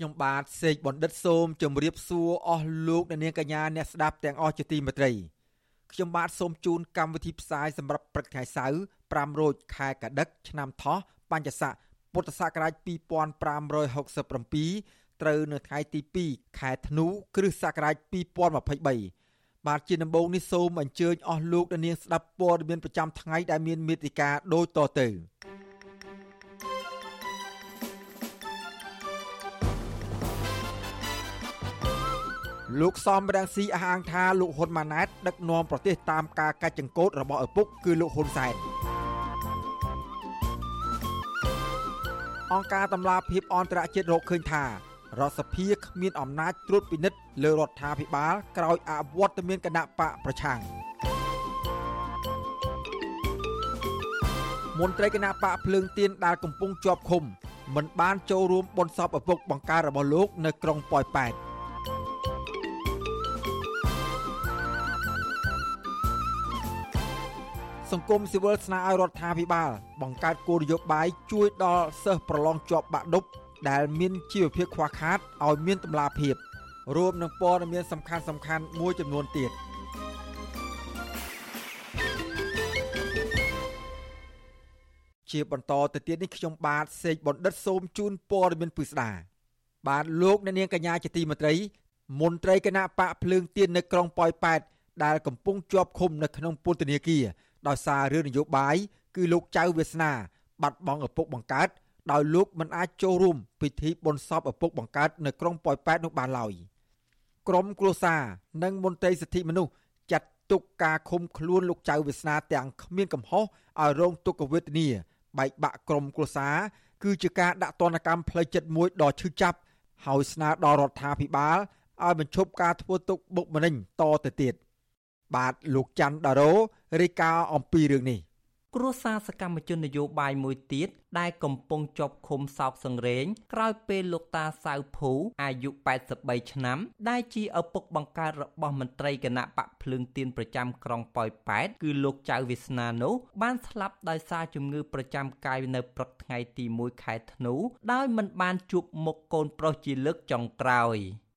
ខ្ញុំបាទសេកបណ្ឌិតសូមជម្រាបសួរអស់លោកអ្នកនាងកញ្ញាអ្នកស្ដាប់ទាំងអស់ជាទីមេត្រីខ្ញុំបាទសូមជូនកម្មវិធីផ្សាយសម្រាប់ព្រឹកថ្ងៃសៅរ៍5រោចខែកដិកឆ្នាំថោះបញ្ញស័កពុទ្ធសករាជ2567ត្រូវនៅថ្ងៃទី2ខែធ្នូគ្រិស្តសករាជ2023បាទជាដំបូងនេះសូមអញ្ជើញអស់លោកអ្នកនាងស្ដាប់ព័ត៌មានប្រចាំថ្ងៃដែលមានមេតិការដូចតទៅ លោកសំរងស៊ីអះអាងថាលោកហ៊ុនម៉ាណែតដឹកនាំប្រទេសតាមការកាច់ចង្កូតរបស់ឪពុកគឺលោកហ៊ុនសែនអង្គការតម្លាភាពអន្តរជាតិរកឃើញថារដ្ឋសភាគ្មានអំណាចត្រួតពិនិត្យលើរដ្ឋាភិបាលក្រោយអវត្តមានគណៈបកប្រឆាំងមន្ត្រីគណៈបកភ្លើងទៀនដែលកំពុងជាប់ឃុំមិនបានចូលរួមបុណ្យសពឪពុកបង្ការរបស់លោកនៅក្រុងប៉ោយប៉ែត សង្គមស៊ីវិលស្នើឲ្យរដ្ឋាភិបាល បង្កើតគោលនយោបាយជួយដល់សិស្សប្រឡងជាប់បាក់ឌុបដែលមានជីវភាពខ្វះខាតឲ្យមានតម្លាភាពរួមនឹងព័ត៌មានសំខាន់សំខាន់មួយចំនួនទៀតជាបន្តទៅទៀតនេះខ្ញុំបាទសេកបណ្ឌិតសូមជូនព័ត៌មានពិស្ដាបាទលោកអ្នកនាងកញ្ញាជាទីមេត្រី មន្ត្រីគណៈបកភ្លើងទៀននៅក្រុងប៉ោយប៉ែតដែលកំពុងជាប់ឃុំនៅក្នុងពន្ធនាគារ ដោយសាររឿងនយោបាយគឺលោកចៅវាសនា បាត់បង់ឪពុកបង្កើតដោយលោកមិនអាចចូលរួមពិធីបុណ្យសពឪពុកបង្កើតនៅក្រុងប៉ោយប៉ែតនោះបានឡើយក្រមគ្រួសារនិងមន្ត្រីសិទ្ធិមនុស្សចាត់ទុកការឃុំខ្លួនលោកចៅវាសនាទាំងគ្មានកំហុសឲ្យរងទុក្ខវេទនាបែកបាក់ក្រមគ្រួសារគឺជាការដាក់ទណ្ឌកម្មផ្លូវចិត្តមួយដ៏ឈឺចាប់ហើយស្នើដល់រដ្ឋាភិបាលឲ្យបញ្ឈប់ការធ្វើទុកបុកម្នេញតទៅទៀត បាទលោកច័ន្ទដារ៉ូរាយការណ៍អំពីរឿងនេះគ្រួសារសកម្មជននយោបាយមួយទៀតដែលកំពុងជាប់ឃុំសោកសង្រេងក្រោយពេលលោកតាសៅភូអាយុ83ឆ្នាំ ដែលជាឪពុកបង្កើតរបស់មន្ត្រីគណៈបកភ្លើងទៀនប្រចាំក្រុងប៉ោយប៉ែតគឺលោកចៅវាសនានោះបានស្លាប់ដោយសារជំងឺប្រចាំកាយនៅព្រឹកថ្ងៃទី1ខែធ្នូដោយមិនបានជួបមុខកូនប្រុសជាលើកចុងក្រោយ។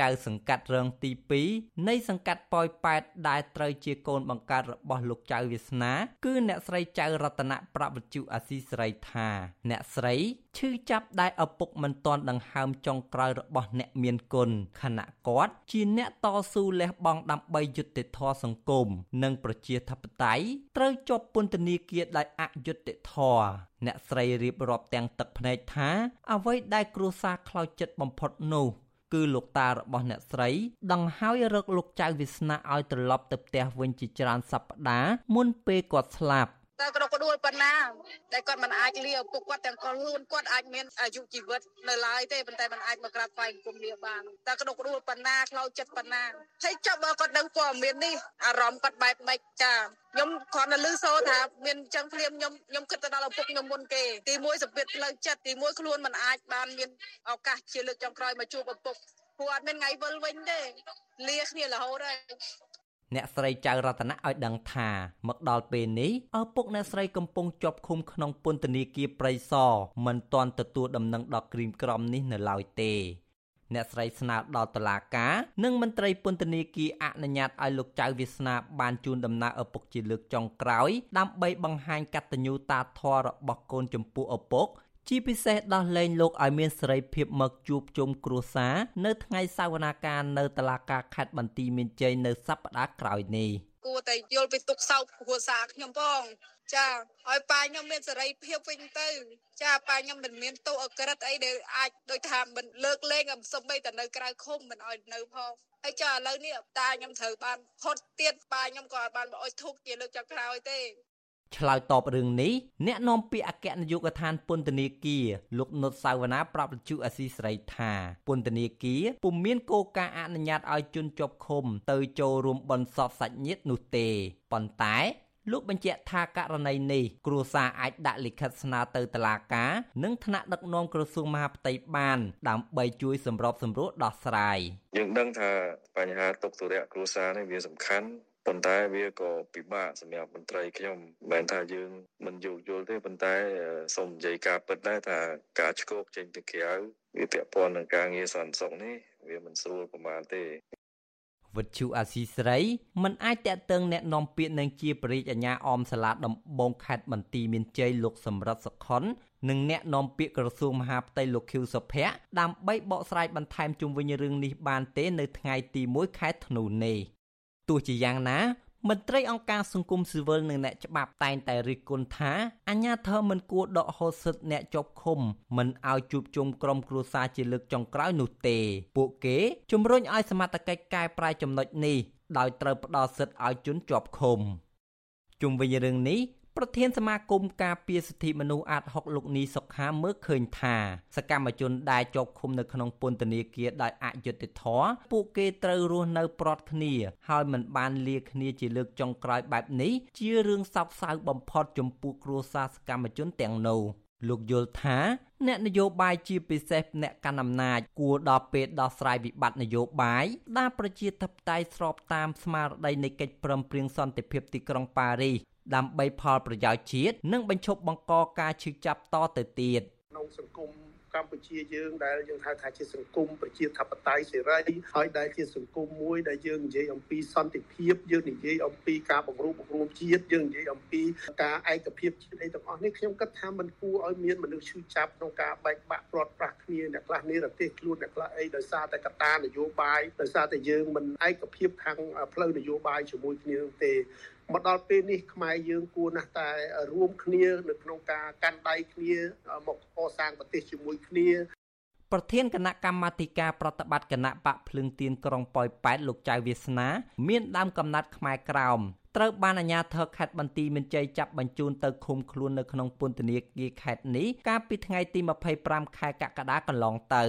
ចៅសង្កាត់រងទី2នៃសង្កាត់ប៉ោយប៉ែតដែលត្រូវជាកូនបង្កើតរបស់លោកចៅវាសនា គឺអ្នកស្រីចៅរតនៈប្រវត្តិអាស៊ីសេរីថា អ្នកស្រីឈឺចាប់ដែលឪពុកមិនទាន់ដង្ហើមចុងក្រោយរបស់អ្នកមានគុណខណៈគាត់ជាអ្នកតស៊ូលះបង់ដើម្បីយុត្តិធម៌សង្គមនិងប្រជាធិបតេយ្យត្រូវជាប់ពន្ធនាគារដោយអយុត្តិធម៌អ្នកស្រីរៀបរាប់ទាំងទឹកភ្នែកថាអ្វីដែលគ្រួសារខ្លោចចិត្តបំផុតនោះ គឺលោកតារបស់អ្នកស្រី ដង្ហើយរកលោកចៅវាសនាឲ្យត្រឡប់ទៅផ្ទះវិញជាច្រើនសប្តាហ៍មុនពេលគាត់ស្លាប់ តើគាត់ក៏ដួលប៉ុណ្ណាតែគាត់មិនអាចលាឪពុកគាត់ទាំងខ្លួនគាត់អាចមានអាយុជីវិតនៅឡើយទេប៉ុន្តែមិនអាចមកក្រាបថ្វាយគុំលាបានតើគាត់ក៏ដួលប៉ុណ្ណាខ្លោចចិត្តប៉ុណ្ណាហើយចាប់បើគាត់ដឹងព័ត៌មាននេះអារម្មណ៍គាត់បែបម៉េចចាខ្ញុំគ្រាន់តែឮសូរថាមានចឹងភ្លាមខ្ញុំខ្ញុំគិតទៅដល់ឪពុកខ្ញុំមុនគេទីមួយសម្ពាធផ្លូវចិត្តទីមួយខ្លួនមិនអាចបានមានឱកាសជាលើកចុងក្រោយមកជួបឪពុកព្រោះអត់មានថ្ងៃវិលវិញទេលាគ្នារហូតហើយ អ្នកស្រីចៅរតនៈឲ្យដឹងថាមកដល់ពេលនេះឪពុកអ្នកស្រីកំពុងជាប់ឃុំក្នុងពន្ធនាគារព្រៃសរមិនទាន់ទទួលដំណឹងដល់ក្រៀមក្រំនេះនៅឡើយទេអ្នកស្រីស្នើដល់តុលាការនិងមន្ត្រីពន្ធនាគារអនុញ្ញាតឲ្យលោកចៅវាសនាបានជូនដំណើរឪពុកជាលើកចុងក្រោយដើម្បីបង្ហាញកតញ្ញូតាធម៌របស់កូនចំពោះឪពុក ជាពិសេសដោះលែងលោកឲ្យមានសេរីភាពមកជួបជុំគ្រួសារនៅថ្ងៃសវនាការនៅតុលាការខេត្តបន្ទាយមានជ័យនៅសប្តាហ៍ក្រោយនេះគួរតែយល់ពីទុកសោកគ្រួសារខ្ញុំផងចាឲ្យប៉ាខ្ញុំមានសេរីភាពវិញទៅ ចាប៉ាខ្ញុំមិនមានទោសអក្រិតអីដែលអាចដូចថាមិនលើកលែងអំសំបីតែនៅក្រៅឃុំមិនឲ្យនៅផងហើយចាឥឡូវនេះតាខ្ញុំត្រូវបានផុតទៀតប៉ាខ្ញុំក៏អត់បានមកអុជធូបជាលើកចុងក្រោយទេ ឆ្លើយតបរឿងនេះអ្នកនាំពាក្យអគ្គនាយកដ្ឋានពន្ធនាគារលោកនុតសាវណ្ណាប្រាប់វិទ្យុអស៊ីសេរីថាពន្ធនាគារពុំមានគោលការណ៍អនុញ្ញាតឲ្យជនជាប់ឃុំទៅចូលរួមបន់សពសាច់ញាតិនោះទេប៉ុន្តែលោកបញ្ជាក់ថាករណីនេះគ្រួសារអាចដាក់លិខិតស្នើទៅតុលាការនិងថ្នាក់ដឹកនាំក្រសួងមហាផ្ទៃបាន ដើម្បីជួយសម្របសម្រួលដោះស្រាយយើងដឹងថាបញ្ហាទុកទរៈគ្រួសារនេះវាសំខាន់ ប៉ុន្តែវាក៏ពិបាកសម្រាប់មន្ត្រីខ្ញុំមិនមែនថាយើងមិនយោគយល់ទេប៉ុន្តែសូមនិយាយការពិតដែរថាការឆ្កោកចេញទៅក្រៅវាពាក់ព័ន្ធនឹងការងារសន្តិសុខនេះវាមិនស្រួលប្រហែលទេវិទ្យុអាស៊ីស្រីមិនអាចតាក់ទងแนะនាំពាក្យនឹងជាបរិយាអាញាអមសាលាដំបងខេត្តបន្ទាយមានជ័យលោកសម្រិទ្ធសុខុននិងអ្នកនាំពាក្យក្រសួងមហាផ្ទៃលោកខៀវសុភ័ក្រដើម្បីបកស្រាយបន្ថែមជុំវិញរឿងនេះបានទេនៅថ្ងៃទី1ខែធ្នូនេះ ទោះជាយ៉ាងណាមន្ត្រីអង្គការសង្គមស៊ីវិលនិងអ្នកច្បាប់តែងតែរិះគន់ថាអាញាធិបមិនគួរដកហូតសិទ្ធិអ្នកជាប់ឃុំមិនឲ្យជួបជុំក្រុមគ្រួសារជាលើកចុងក្រោយនោះទេ ពួកគេជំរុញឲ្យសមត្ថកិច្ចកែប្រែចំណុចនេះដោយត្រូវផ្ដល់សិទ្ធិឲ្យជនជាប់ឃុំជុំវិញរឿងនេះ ប្រធានសមាគមការពារសិទ្ធិមនុស្សអាត6លោកនីសុខាមើលឃើញថាសកម្មជនដែលជាប់ឃុំនៅក្នុងពន្ធនាគារដោយអយុត្តិធម៌ពួកគេត្រូវរស់នៅប្រត់គ្នា ហើយមិនបានលាគ្នាជាលើកចុងក្រោយបែបនេះជារឿងសោកសៅបំផុតចំពោះគ្រួសារសកម្មជនទាំងនោះលោកយល់ថាអ្នកនយោបាយជាពិសេសអ្នកកាន់អំណាចគួរដល់ពេលដោះស្រាយវិបត្តិនយោបាយដែលប្រជាធិបតេយ្យស្របតាមស្មារតីនៃកិច្ចព្រមព្រៀងសន្តិភាពទីក្រុងប៉ារីស ដើម្បីផលប្រយោជន៍ជាតិនិងបញ្ឈប់បង្កការឈឺចាប់តទៅទៀតក្នុងសង្គមកម្ពុជាយើងដែលយើងហៅថាជាសង្គមប្រជាធិបតេយ្យសេរីហើយដែលជាសង្គមមួយដែលយើងនិយាយអំពីសន្តិភាពយើងនិយាយអំពីការបង្រួបបង្រួមជាតិយើងនិយាយអំពីការឯកភាពជាតិអីទាំងអស់នេះខ្ញុំគិតថាมันគួរឲ្យមានមនុស្សឈឺចាប់ក្នុងការបែកបាក់ព្រាត់ប្រាសគ្នាអ្នកខ្លះនេះរទេសខ្លួនអ្នកខ្លះអីដោយសារតែកត្តានយោបាយដោយសារតែយើងមិនឯកភាពខាងផ្លូវនយោបាយជាមួយគ្នាទេ មកដល់ពេលនេះខ្មែរយើងគួរណាស់តែរួមគ្នានៅក្នុងការកាន់ដៃគ្នាមកកសាងប្រទេសជាមួយគ្នាប្រធានគណៈកម្មាធិការប្រតិបត្តិគណៈបកភ្លឹងទៀនក្រុងប៉ោយប៉ែតលោកចៅវាសនា មានដើមកំណត់ខ្មែរក្រោមត្រូវបានអាជ្ញាធរខេត្តបន្ទាយមានជ័យចាប់បញ្ជូនទៅឃុំខ្លួននៅក្នុងពន្ធនាគារខេត្តនេះកាលពីថ្ងៃទី25ខែកក្កដាកន្លងទៅ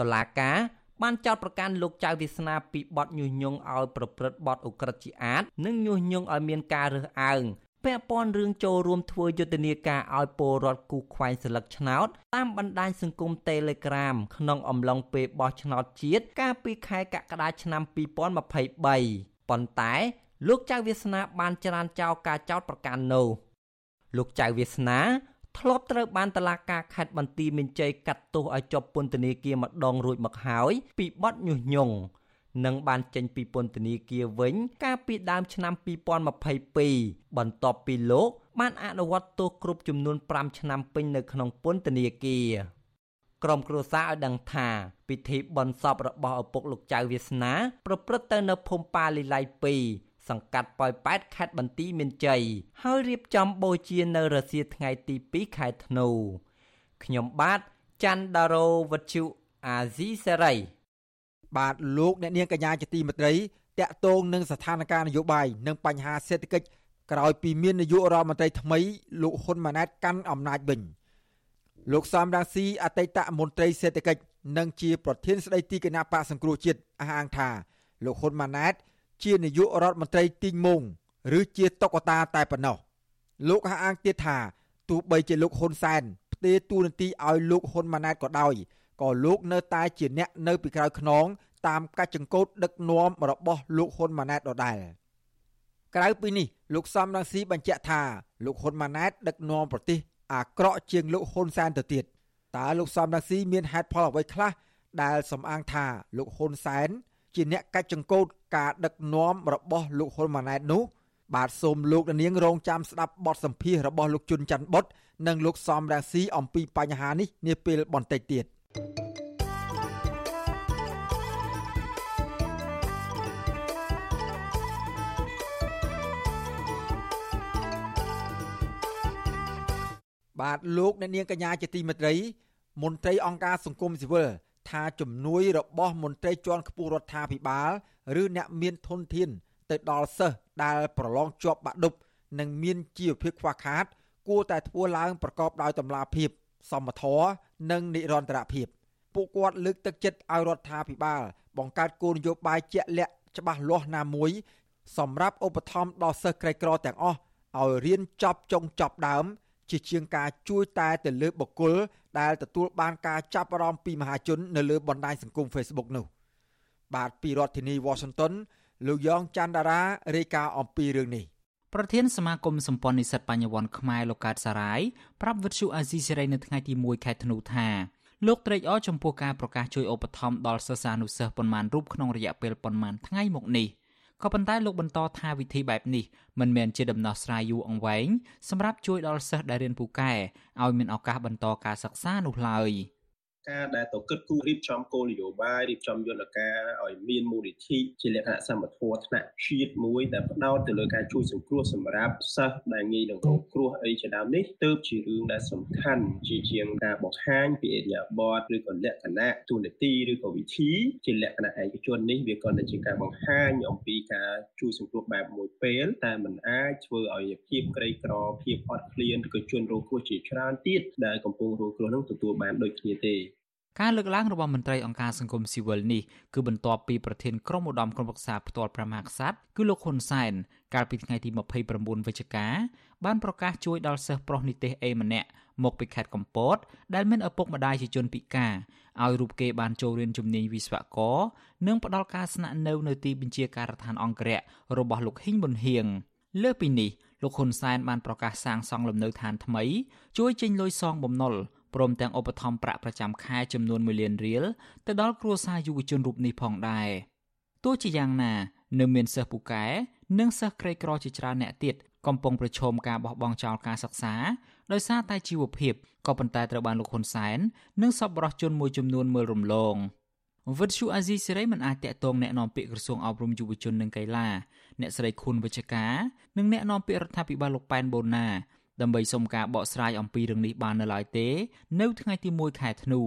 តុលាការ បានចោទប្រកាន់លោកចៅវាសនាពីបទញុះញង់ឲ្យប្រព្រឹត្តបទឧក្រិដ្ឋជាអាតនិងញុះញង់ឲ្យមានការរើសអើងពាក់ព័ន្ធរឿងចូលរួមធ្វើយុទ្ធនាការឲ្យពលរដ្ឋគូខ្វែងស្លឹកឆ្នោតតាមបណ្ដាញសង្គម Telegram ក្នុងអំឡុងពេលបោះឆ្នោតជាតិកាលពីខែកក្កដាឆ្នាំ2023ប៉ុន្តែលោកចៅវាសនាបានច្រានចោលការចោទប្រកាន់នោះលោកចៅវាសនា ធ្លាប់ត្រូវបានតឡាការខេត្តបន្ទាយមានជ័យកាត់ទោសឲ្យជាប់ពន្ធនាគារម្ដងរួចមកហើយពីបទញុះញង់និងបានចេញពីពន្ធនាគារវិញ កាលពីដើមឆ្នាំ2022បន្ទាប់ពីលោក បានអនុវត្តទោសគ្រប់ចំនួន5ឆ្នាំពេញនៅក្នុងពន្ធនាគារក្រុមគ្រួសារឲ្យដឹងថាពិធីបន់សពរបស់ឪពុកលោកចៅវាសនា ប្រព្រឹត្តទៅនៅភូមិប៉ាលីឡៃ2 សង្កាត់ប៉ោយប៉ែតខេត្តបន្ទាយមានជ័យហើយរៀបចំបូជានៅរសៀលថ្ងៃទី2ខែធ្នូខ្ញុំបាទច័ន្ទដារោវុទ្ធុអាស៊ីសេរីបាទលោកអ្នកនាងកញ្ញាជាទីមេត្រីតកតងនឹងស្ថានភាពនយោបាយនិងបញ្ហាសេដ្ឋកិច្ចក្រោយពីមាននាយករដ្ឋមន្ត្រីថ្មីលោកហ៊ុនម៉ាណែតកាន់អំណាចវិញលោកសំរងស៊ីអតីតមន្ត្រីសេដ្ឋកិច្ចនិងជាប្រធានស្ដីទីគណៈបកសង្គ្រោះជាតិអះអាងថាលោកហ៊ុនម៉ាណែត ជានាយករដ្ឋមន្ត្រីទីងមងឬជាតុកតាតែប៉ុណ្ណោះលោកហាអាងទៀតថាទោះបីជាលោកហ៊ុនសែនផ្ទេរតួនាទីឲ្យលោកហ៊ុនម៉ាណែតក៏ដោយក៏លោកនៅតែជាអ្នកនៅពីក្រោយខ្នងតាមកាច់ចង្កូតដឹកនាំរបស់លោកហ៊ុនម៉ាណែតដដែលក្រៅពីនេះលោកសំរងស៊ីបញ្ជាក់ថាលោកហ៊ុនម៉ាណែតដឹកនាំប្រទេសអាក្រក់ជាងលោកហ៊ុនសែនទៅទៀតតើលោកសំរងស៊ីមានហេតុផលអ្វីខ្លះដែលសំអាងថាលោកហ៊ុនសែន ជាអ្នកកាច់ចង្កូតការដឹកនាំរបស់លោកហ៊ុនម៉ាណែតនោះបាទសូមលោកនាងរងចាំស្ដាប់បទសម្ភាសរបស់លោកជុនច័ន្ទបុតនិងលោកសំរាស៊ីអំពីបញ្ហានេះនាពេលបន្តិចទៀតបាទលោកអ្នកនាងកញ្ញាជាទីមេត្រីមន្ត្រីអង្គការសង្គមស៊ីវិល ថាជំនួយរបស់មន្ត្រីជាន់ខ្ពស់រដ្ឋាភិបាលឬអ្នកមានធនធាន ទៅដល់សិស្សដែលប្រឡងជាប់បាក់ឌុបនិងមានជីវភាពខ្វះខាត គួរតែធ្វើឡើងប្រកបដោយតម្លាភាព សមធម៌និងនិរន្តរភាពពួកគាត់លើកទឹកចិត្តឲ្យរដ្ឋាភិបាល បង្កើតគោលនយោបាយជាក់លាក់ច្បាស់លាស់ណាមួយ សម្រាប់ឧបត្ថម្ភដល់សិស្សក្រីក្រទាំងអស់ឲ្យរៀនចប់ចុងចប់ដើម ជាជាងការជួយតែទៅលើបុគ្គលដែលទទួលបានការចាប់អារម្មណ៍ពីមហាជន នៅលើបណ្ដាញសង្គម Facebook នោះ បាទពីរដ្ឋធានី Washington លោកយ៉ងច័ន្ទដារារាយការណ៍អំពីរឿងនេះប្រធានសមាគមសម្ព័ន្ធនិស្សិតបញ្ញវន្តខ្មែរលោកកើតសារាយប្រាប់វិទ្យុអាស៊ីសេរីនៅថ្ងៃទី1ខែធ្នូថាលោកត្រេកអរចំពោះការប្រកាសជួយឧបត្ថម្ភដល់សិស្សានុសិស្សប៉ុន្មានរូបក្នុងរយៈពេលប៉ុន្មានថ្ងៃមកនេះ ក៏ប៉ុន្តែលោកបន្តថាវិធីបែបនេះមិនមែនជាដំណោះស្រាយយូរអង្វែងសម្រាប់ជួយដល់សិស្សដែលរៀនពូកែឲ្យមានឱកាសបន្តការសិក្សានោះឡើយ។ ការដែលទៅគិតគូររៀបចំគោលនយោបាយរៀបចំយន្តការឲ្យមានមូលនិធិជាលក្ខណៈសមធម៌ថ្នាក់ជាតិមួយដែលផ្ដោតទៅលើការជួយសង្គ្រោះសម្រាប់សិស្សដែលងាយនឹងរងគ្រោះអីជាដើមនេះទើបជារឿងដែលសំខាន់ជាជាងការបង្ហាញពីអរិយាប័ត្រឬក៏លក្ខណៈទូនាទីឬក៏វិធីជាលក្ខណៈឯកជននេះវាក៏ជាការបង្ហាញអំពីការជួយសង្គ្រោះបែបមួយពេលតែมันអាចធ្វើឲ្យភាពក្រីក្រភាពអត់ឃ្លានឬក៏ជនរងគ្រោះជាច្រើនទៀតដែលកំពុងរងគ្រោះនឹងទទួលបានដូចគ្នាទេ ការលើកឡើងរបស់មន្ត្រីអង្គការសង្គមស៊ីវិលនេះគឺបន្ទាប់ពីប្រធានក្រុមឧត្តមក្រុមប្រឹក្សាផ្ទាល់ព្រះមហាក្សត្រគឺលោកហ៊ុនសែនកាលពីថ្ងៃទី29វិច្ឆិកាបានប្រកាសជួយដល់សិស្សប្រុសនិទេសអេម្នាក់មកពីខេត្តកំពត ដែលមានឪពុកម្ដាយជាជនពិការឲ្យរូបគេបានចូលរៀនជំនាញវិស្វករនិងផ្ដល់ការស្នាក់នៅនៅទីបញ្ជាការដ្ឋានអង្គរៈរបស់លោកហ៊ីងប៊ុនហៀងលើពីនេះលោកហ៊ុនសែនបានប្រកាសសាងសង់លំនៅឋានថ្មី ជួយចេញលុយសងបំណុល ព្រមទាំងឧបត្ថម្ភប្រាក់ប្រចាំខែចំនួន1លានរៀលទៅដល់គ្រួសារយុវជនរូបនេះផងដែរទោះជាយ៉ាងណានៅមានសិស្សពូកែនិងសិស្សក្រីក្រជាច្រើនអ្នកទៀតកំពុងប្រឈមការបោះបង់ចោលការសិក្សាដោយសារតែជីវភាពក៏ប៉ុន្តែត្រូវបានលោកហ៊ុនសែននិងសប្បុរសជនមួយចំនួនមើលរំលងវិទ្យុអាស៊ីសេរីមិនអាចតាក់ទងแนะនាំពាក្យក្រសួងអប់រំយុវជននិងកីឡាអ្នកស្រីខុនវិជ្ជការនិងแนะនាំពាក្យរដ្ឋាភិបាលលោកប៉ែនបូណា ដើម្បីសុំការបកស្រាយអំពីរឿងនេះបាននៅឡើយទេ នៅថ្ងៃទី1ខែធ្នូ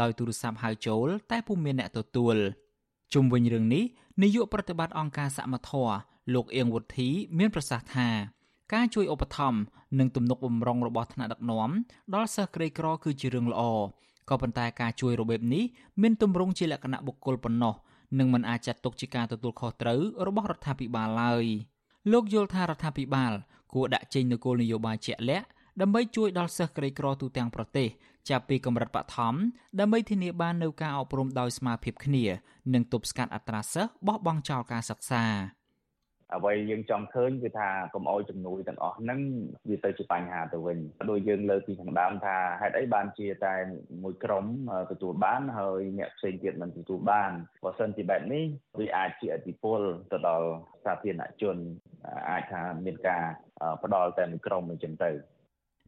ដោយទូរស័ព្ទហៅចូល តែពុំមានអ្នកទទួលជុំវិញរឿងនេះនាយកប្រតិបត្តិអង្គការសមត្ថៈលោកអៀងវុធី មានប្រសាសន៍ថាការជួយឧបត្ថម្ភនិងទំនុកបំរុងរបស់ថ្នាក់ដឹកនាំដល់សិស្សក្រីក្រគឺជារឿងល្អក៏ប៉ុន្តែការជួយរបៀបនេះមានទម្រង់ជាលក្ខណៈបុគ្គលប៉ុណ្ណោះនឹងមិនអាចចាត់ទុកជាការទទួលខុសត្រូវរបស់រដ្ឋាភិបាលឡើយលោកយល់ថារដ្ឋាភិបាល គួរដាក់ចេញនូវគោលនយោបាយជាក់លាក់ដើម្បីជួយដល់សិស្សក្រីក្រទូទាំងប្រទេសចាប់ពីកម្រិតបឋមដើម្បីធានាបាននូវការអប់រំដោយស្មារតីគ្នានិងទប់ស្កាត់អត្រាសិស្សបោះបង់ចោលការសិក្សាអ្វីយើងចង់ឃើញគឺថាកុំអោយជំនួយទាំងអស់ហ្នឹងវាទៅជាបញ្ហាទៅវិញដោយយើងលើកពីខាងដើមថាហេតុអីបានជាតែមួយក្រុមទទួលបានហើយអ្នកផ្សេងទៀតមិនទទួលបានបើសិនជាបែបនេះវាអាចជាអតិពលទៅដល់សាធារណជនអាចថាមានការ ផ្ដាល់តែមួយក្រុមអញ្ចឹងទៅ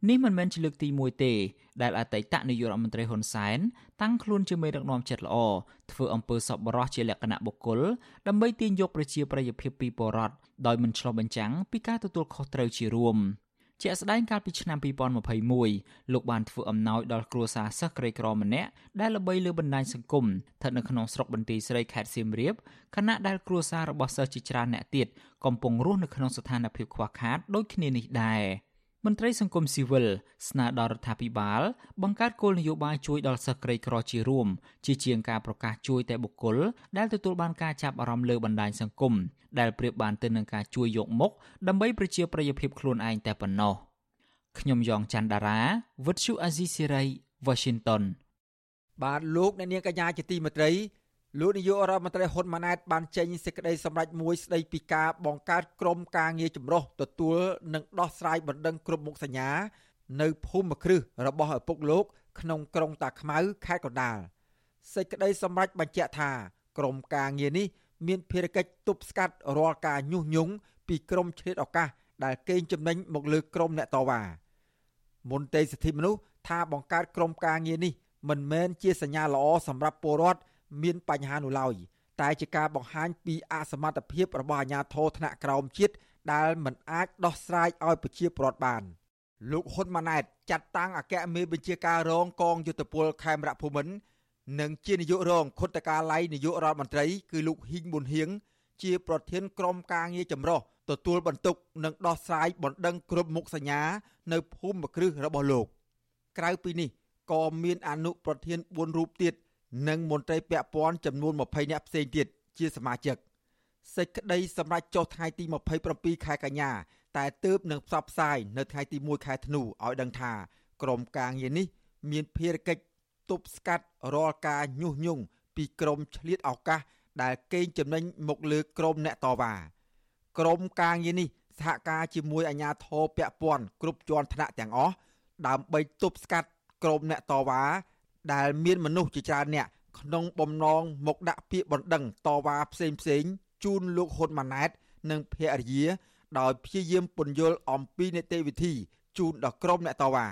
នេះមិនមែនជាលើកទី1ទេដែលអតីតនាយករដ្ឋមន្ត្រីហ៊ុនសែនតាំងខ្លួនជាមេដឹកនាំចិត្តល្អធ្វើអំពើសប្បុរសជាលក្ខណៈបុគ្គលដើម្បីទាញយកប្រជាប្រិយភាពពីបរដ្ឋដោយមិនឆ្លុះបញ្ចាំងពីការទទួលខុសត្រូវជារួម ជាក់ស្ដែងកាលពីឆ្នាំ2021លោកបានធ្វើអំណោយដល់គ្រួសារសិស្សក្រីក្រម្នាក់ដែលល្បីលើបណ្ដាញសង្គមស្ថិតនៅក្នុងស្រុកបន្ទាយស្រីខេត្តសៀមរាបខណៈដែលគ្រួសាររបស់សិស្សជាច្រើនអ្នកទៀតកំពុងរស់នៅក្នុងស្ថានភាពខ្វះខាតដូចគ្នានេះដែរ មន្ត្រីសង្គមស៊ីវិលស្នើដល់រដ្ឋាភិបាល បង្កើតគោលនយោបាយជួយដល់សិស្សក្រីក្រជារួមជាជាងការប្រកាសជួយតែបុគ្គលដែលទទួលបានការចាប់អារម្មណ៍លើបណ្ដាញសង្គមដែលប្រៀបបានទៅនឹងការជួយយកមុខដើម្បីប្រជាប្រិយភាពខ្លួនឯងតែប៉ុណ្ណោះខ្ញុំយ៉ងច័ន្ទដារាវិទ្យុអាស៊ីសេរី Washington បាទលោកអ្នកនាងកញ្ញាជាទីមេត្រី លោកនាយករដ្ឋមន្ត្រីហ៊ុនម៉ាណែតបានចេញសេចក្តីសម្រេចមួយស្តីពីការបង្កើតក្រុមការងារចម្រុះទទួលនិងដោះស្រាយបណ្ដឹងគ្រប់មុខសញ្ញា នៅភូមិគ្រឹះរបស់ឪពុកលោក ក្នុងក្រុងតាខ្មៅខេត្តកណ្ដាលសេចក្តីសម្រេចបញ្ជាក់ថាក្រុមការងារនេះមានភារកិច្ចទប់ស្កាត់រាល់ការញុះញង់ពីក្រុមឆ្លៀតឱកាសដែលកេងចំណេញមកលើក្រុមអ្នកតវ៉ាមន្ត្រីសិទ្ធិមនុស្សថាបង្កើតក្រុមការងារនេះមិនមែនជាសញ្ញាល្អសម្រាប់ពលរដ្ឋ មានបញ្ហានោះឡើយតែជាការបង្ហាញពីអសមត្ថភាពរបស់អាជ្ញាធរថ្នាក់ក្រោមជាតិដែលមិនអាចដោះស្រាយឲ្យប្រជាពលរដ្ឋបានលោកហ៊ុនម៉ាណែតចាត់តាំងអគ្គមេបញ្ជាការរងកងយុទ្ធពលខេមរៈភូមិន្ទនិងជានាយករងខុទ្ទកាល័យនាយករដ្ឋមន្ត្រីគឺលោកហ៊ីងប៊ុនហៀងជាប្រធានក្រុមការងារចម្រុះទទួលបន្ទុកនិងដោះស្រាយបណ្ដឹងគ្រប់មុខសញ្ញា នៅភូមិគ្រឹះរបស់លោក ក្រៅពីនេះក៏មានអនុប្រធាន4រូបទៀត និងមន្ត្រីពាក់ព័ន្ធចំនួន20នាក់ផ្សេងទៀតជាសមាជិកសេចក្តីសម្រេចចុះថ្ងៃទី27ខែកញ្ញា តែទើបនឹងផ្សព្វផ្សាយនៅថ្ងៃទី1ខែធ្នូឲ្យដឹងថាក្រុមការងារនេះ មានភារកិច្ចទប់ស្កាត់រាល់ការញុះញង់ពីក្រុមឆ្លៀតឱកាស ដែលកេងចំណេញមកលើក្រុមអ្នកតវ៉ាក្រុមការងារនេះសហការជាមួយអាជ្ញាធរពាក់ព័ន្ធគ្រប់ជាន់ថ្នាក់ទាំងអស់ដើម្បីទប់ស្កាត់ក្រុមអ្នកតវ៉ា ដែលមានមនុស្សជាច្រើនអ្នកក្នុងបំណងមកដាក់ពាក្យបណ្ដឹងតវ៉ាផ្សេងផ្សេងជូនលោកហ៊ុនម៉ាណែត និងភរិយាដោយព្យាយាមពន្យល់អំពីនីតិវិធីជូនដល់ក្រុមអ្នកតវ៉ា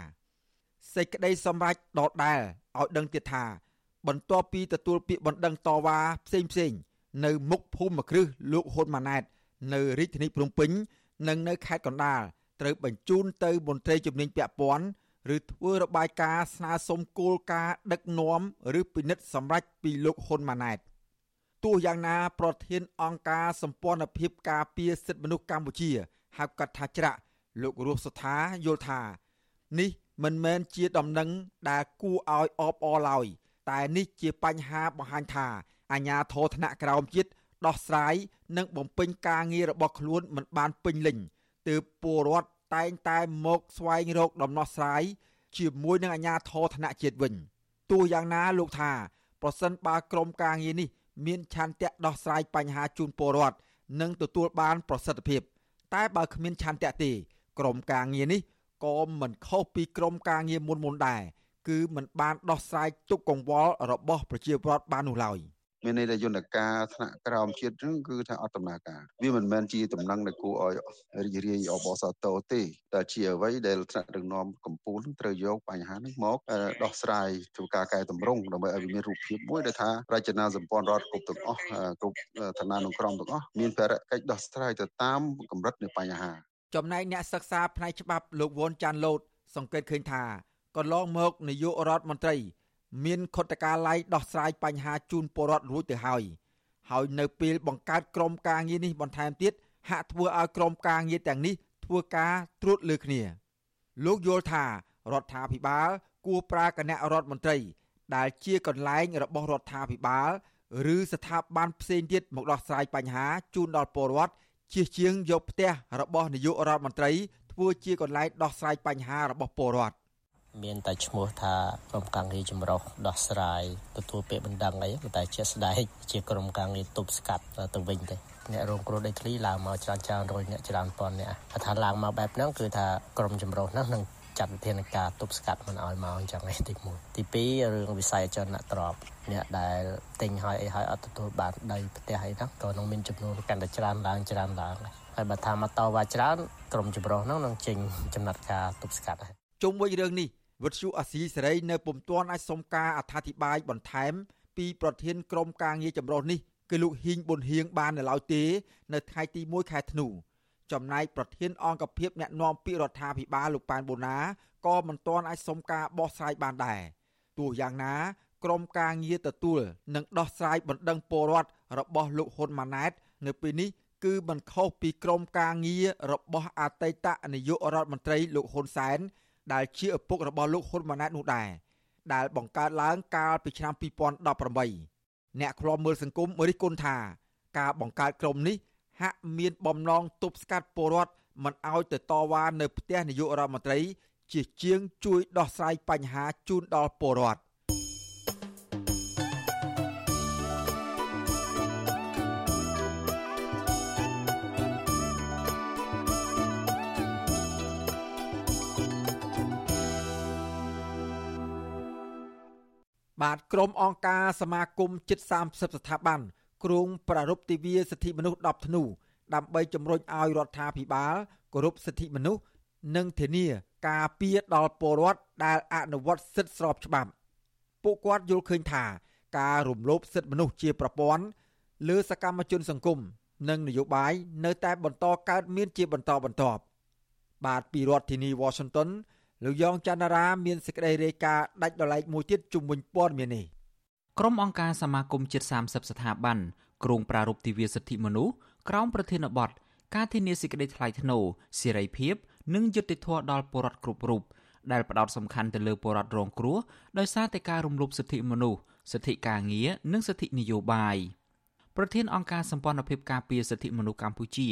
សេចក្តីសម្រេចដដែលឲ្យដឹងទៀតថា បន្ទាប់ពីទទួលពាក្យបណ្ដឹងតវ៉ាផ្សេងផ្សេងនៅមុខភូមិគ្រឹះលោកហ៊ុនម៉ាណែត នៅរាជធានីភ្នំពេញ និងនៅខេត្តកណ្ដាលត្រូវបញ្ជូនទៅមន្ត្រីជំនាញពាក់ព័ន្ធ ឬធ្វើរបាយការណ៍ស្នើសុំគោលការណ៍ដឹកនាំឬពិនិត្យសម្រេចពីលោកហ៊ុនម៉ាណែតទោះយ៉ាងណាប្រធានអង្គការសម្ព័ន្ធភាពការពារសិទ្ធិមនុស្សកម្ពុជាហៅកាត់ថាច្រាក់លោករស់សុថាយល់ថា នេះមិនមែនជាដំណឹងដែលគួរឲ្យអបអរឡើយតែនេះជាបញ្ហាបង្ហាញថាអាញាធរថ្នាក់ក្រោមជាតិដោះស្រាយនិងបំពេញការងាររបស់ខ្លួនមិនបានពេញលេញទើបពលរដ្ឋ តែងតែមកស្វែងរកដំណោះស្រាយជាមួយនឹងអាជ្ញាធរថ្នាក់ជាតិវិញទោះយ៉ាងណាលោកថាប្រសិនបើក្រុមការងារនេះមានឆន្ទៈដោះស្រាយបញ្ហាជូនពលរដ្ឋនិងទទួលបានប្រសិទ្ធភាព តែបើគ្មានឆន្ទៈទេក្រុមការងារនេះក៏មិនខុសពីក្រុមការងារមុនមុនដែរគឺមិនបានដោះស្រាយទុកកង្វល់របស់ប្រជាពលរដ្ឋបាននោះឡើយ។ មានន័យថាយន្តការថ្នាក់ក្រោមជាតិហ្នឹងគឺថាអត់ដំណើរការវាមិនមែនជាដំណឹងដែលគួរឲ្យរីករាយអបអរសាទរទេតែជាអ្វីដែលថ្នាក់ដឹកនាំកម្ពុជាត្រូវយកបញ្ហានេះមកដោះស្រាយធ្វើការកែតម្រង់ដើម្បីឲ្យវាមានរូបភាពមួយដែលថារចនាសម្ព័ន្ធរដ្ឋគ្រប់ទាំងអស់គ្រប់ឋានានុក្រមទាំងអស់មានភារកិច្ចដោះស្រាយទៅតាមកម្រិតនៃបញ្ហាចំណែកអ្នកសិក្សាផ្នែកច្បាប់លោកវ៉ុនចាន់ឡូតសង្កេតឃើញថាកន្លងមកនាយករដ្ឋមន្ត្រី មានខុទ្ទកាល័យដោះស្រាយបញ្ហាជូនពលរដ្ឋរួចទៅហើយហើយនៅពេលបង្កើតក្រុមការងារនេះបន្ថែមទៀតហាក់ធ្វើឲ្យក្រុមការងារទាំងនេះធ្វើការត្រួតលើគ្នា លោកយល់ថារដ្ឋាភិបាលគួរប្រើគណៈរដ្ឋមន្ត្រី ដែលជាកន្លែងរបស់រដ្ឋាភិបាលឬស្ថាប័នផ្សេងទៀតមកដោះស្រាយបញ្ហាជូនដល់ពលរដ្ឋជាជាងយកផ្ទះរបស់នាយករដ្ឋមន្ត្រីធ្វើជាកន្លែងដោះស្រាយបញ្ហារបស់ពលរដ្ឋ មានតែឈ្មោះថាក្រុមការងារចម្រុះដោះស្រាយទទួលពាក្យបណ្ដឹងអីតែជាក់ស្ដែងជាក្រុមការងារទប់ស្កាត់ទៅវិញទេអ្នករងគ្រោះដីធ្លីឡើងមកច្រើនច្រើនរយអ្នកច្រើនពាន់អ្នកថាឡើងមកបែបហ្នឹងគឺថាក្រុមចម្រុះហ្នឹងនឹងចាត់វិធានការទប់ស្កាត់មិនឲ្យមកអញ្ចឹងឯទី1ទី2រឿងវិស័យអចលនទ្រព្យអ្នកដែលទិញហើយអីហើយអត់ទទួលបានដីផ្ទះអីហ្នឹងក៏នឹងមានចំនួនកាន់តែច្រើនឡើងច្រើនឡើងហើយបើថាមកតវ៉ាច្រើនក្រុមចម្រុះហ្នឹងនឹងចេញចំណាត់ការទប់ស្កាត់ហើយជុំវិញរឿងនេះ វិទ្យុអាស៊ីសេរីនៅពុំទាន់អាចសុំការអធិប្បាយបន្ថែម ពីប្រធានក្រុមការងារចម្រុះនេះគឺលោកហ៊ីងប៊ុនហៀងបាននៅឡើយទេ នៅថ្ងៃទី1ខែធ្នូចំណែកប្រធានអង្គភិបអ្នកណែនាំពាក្យរដ្ឋាភិបាលលោកប៉ែនបូណាក៏មិនទាន់អាចសុំការបោះស្រាយបានដែរទោះយ៉ាងណាក្រុមការងារទទួលនឹងដោះស្រាយបណ្ដឹងពលរដ្ឋរបស់លោកហ៊ុនម៉ាណែត នៅពេលនេះគឺមិនខុសពីក្រុមការងាររបស់អតីតនាយករដ្ឋមន្ត្រីលោកហ៊ុនសែន ដែលជាឪពុករបស់លោកហ៊ុនម៉ាណែតនោះដែរដែលបង្កើតឡើងកាលពីឆ្នាំ2018អ្នកខ្លាំមើលសង្គមរិះគន់ថា ការបង្កើតក្រុមនេះហាក់មានបំណងទប់ស្កាត់ពលរដ្ឋមិនឲ្យទៅតវ៉ានៅផ្ទះនាយករដ្ឋមន្ត្រី ជាជាងជួយដោះស្រាយបញ្ហាជូនដល់ពលរដ្ឋ បាទក្រុមអង្គការសមាគមជិត30ស្ថាប័នគ្រងប្រារព្ធទិវាសិទ្ធិមនុស្ស10ធ្នូដើម្បីជំរុញឲ្យរដ្ឋាភិបាលគោរពសិទ្ធិមនុស្សនិងធានាការពារដល់ពលរដ្ឋដែលអនុវត្តសិទ្ធិស្របច្បាប់ពួកគាត់យល់ឃើញថាការរំលោភសិទ្ធិមនុស្សជាប្រព័ន្ធលើសកម្មជនសង្គមនិងនយោបាយនៅតែបន្តកើតមានជាបន្តបន្ទាប់បាទពីរដ្ឋធានី Washington លោកយ៉ងច័ន្ទរាមានសេចក្តីរាយការណ៍ដាច់ដライមួយទៀតជុំវិញព័ត៌មាននេះក្រុមអង្គការសមាគមជាតិ30ស្ថាប័នក្រុងប្រារព្ធទិវាសិទ្ធិមនុស្សក្រោមប្រធានបទការធានាសេចក្តីថ្លៃថ្នូរសេរីភាពនិងយុត្តិធម៌ដល់ពលរដ្ឋគ្រប់រូបដែលផ្ដោតសំខាន់ទៅលើពលរដ្ឋរងគ្រោះដោយសារតែការរំលោភសិទ្ធិមនុស្សសិទ្ធិការងារនិងសិទ្ធិនយោបាយប្រធានអង្គការសម្ព័ន្ធភាពការពារសិទ្ធិមនុស្សកម្ពុជា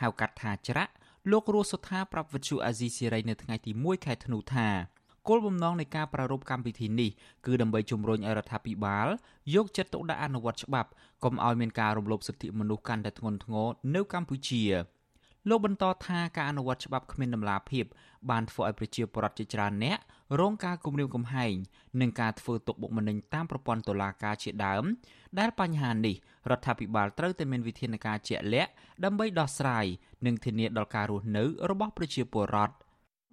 ហៅកាត់ថាច្រាក់ លោករស់សុថាប្រាប់វិទ្យុអាស៊ីសេរីនៅថ្ងៃទី1ខែធ្នូថាគោលបំណងនៃការប្រារព្ធកម្មវិធីនេះគឺដើម្បីជំរុញឲ្យរដ្ឋាភិបាលយកចិត្តទុកដាក់អនុវត្តច្បាប់កុំឲ្យមានការរំលោភសិទ្ធិមនុស្សកាន់តែធ្ងន់ធ្ងរនៅកម្ពុជា លោកបន្តថាការអនុវត្តច្បាប់គ្មានដំណាភាពបានធ្វើឲ្យប្រជាពលរដ្ឋជាច្រើនអ្នករងការគំរាមកំហែងនិងការធ្វើទុកបុកម្នេញតាមប្រព័ន្ធតុលាការជាដើម ដែលបញ្ហានេះរដ្ឋាភិបាលត្រូវតែមានវិធានការជាក់លាក់ដើម្បីដោះស្រាយនិងធានាដល់ការរស់នៅរបស់ប្រជាពលរដ្ឋ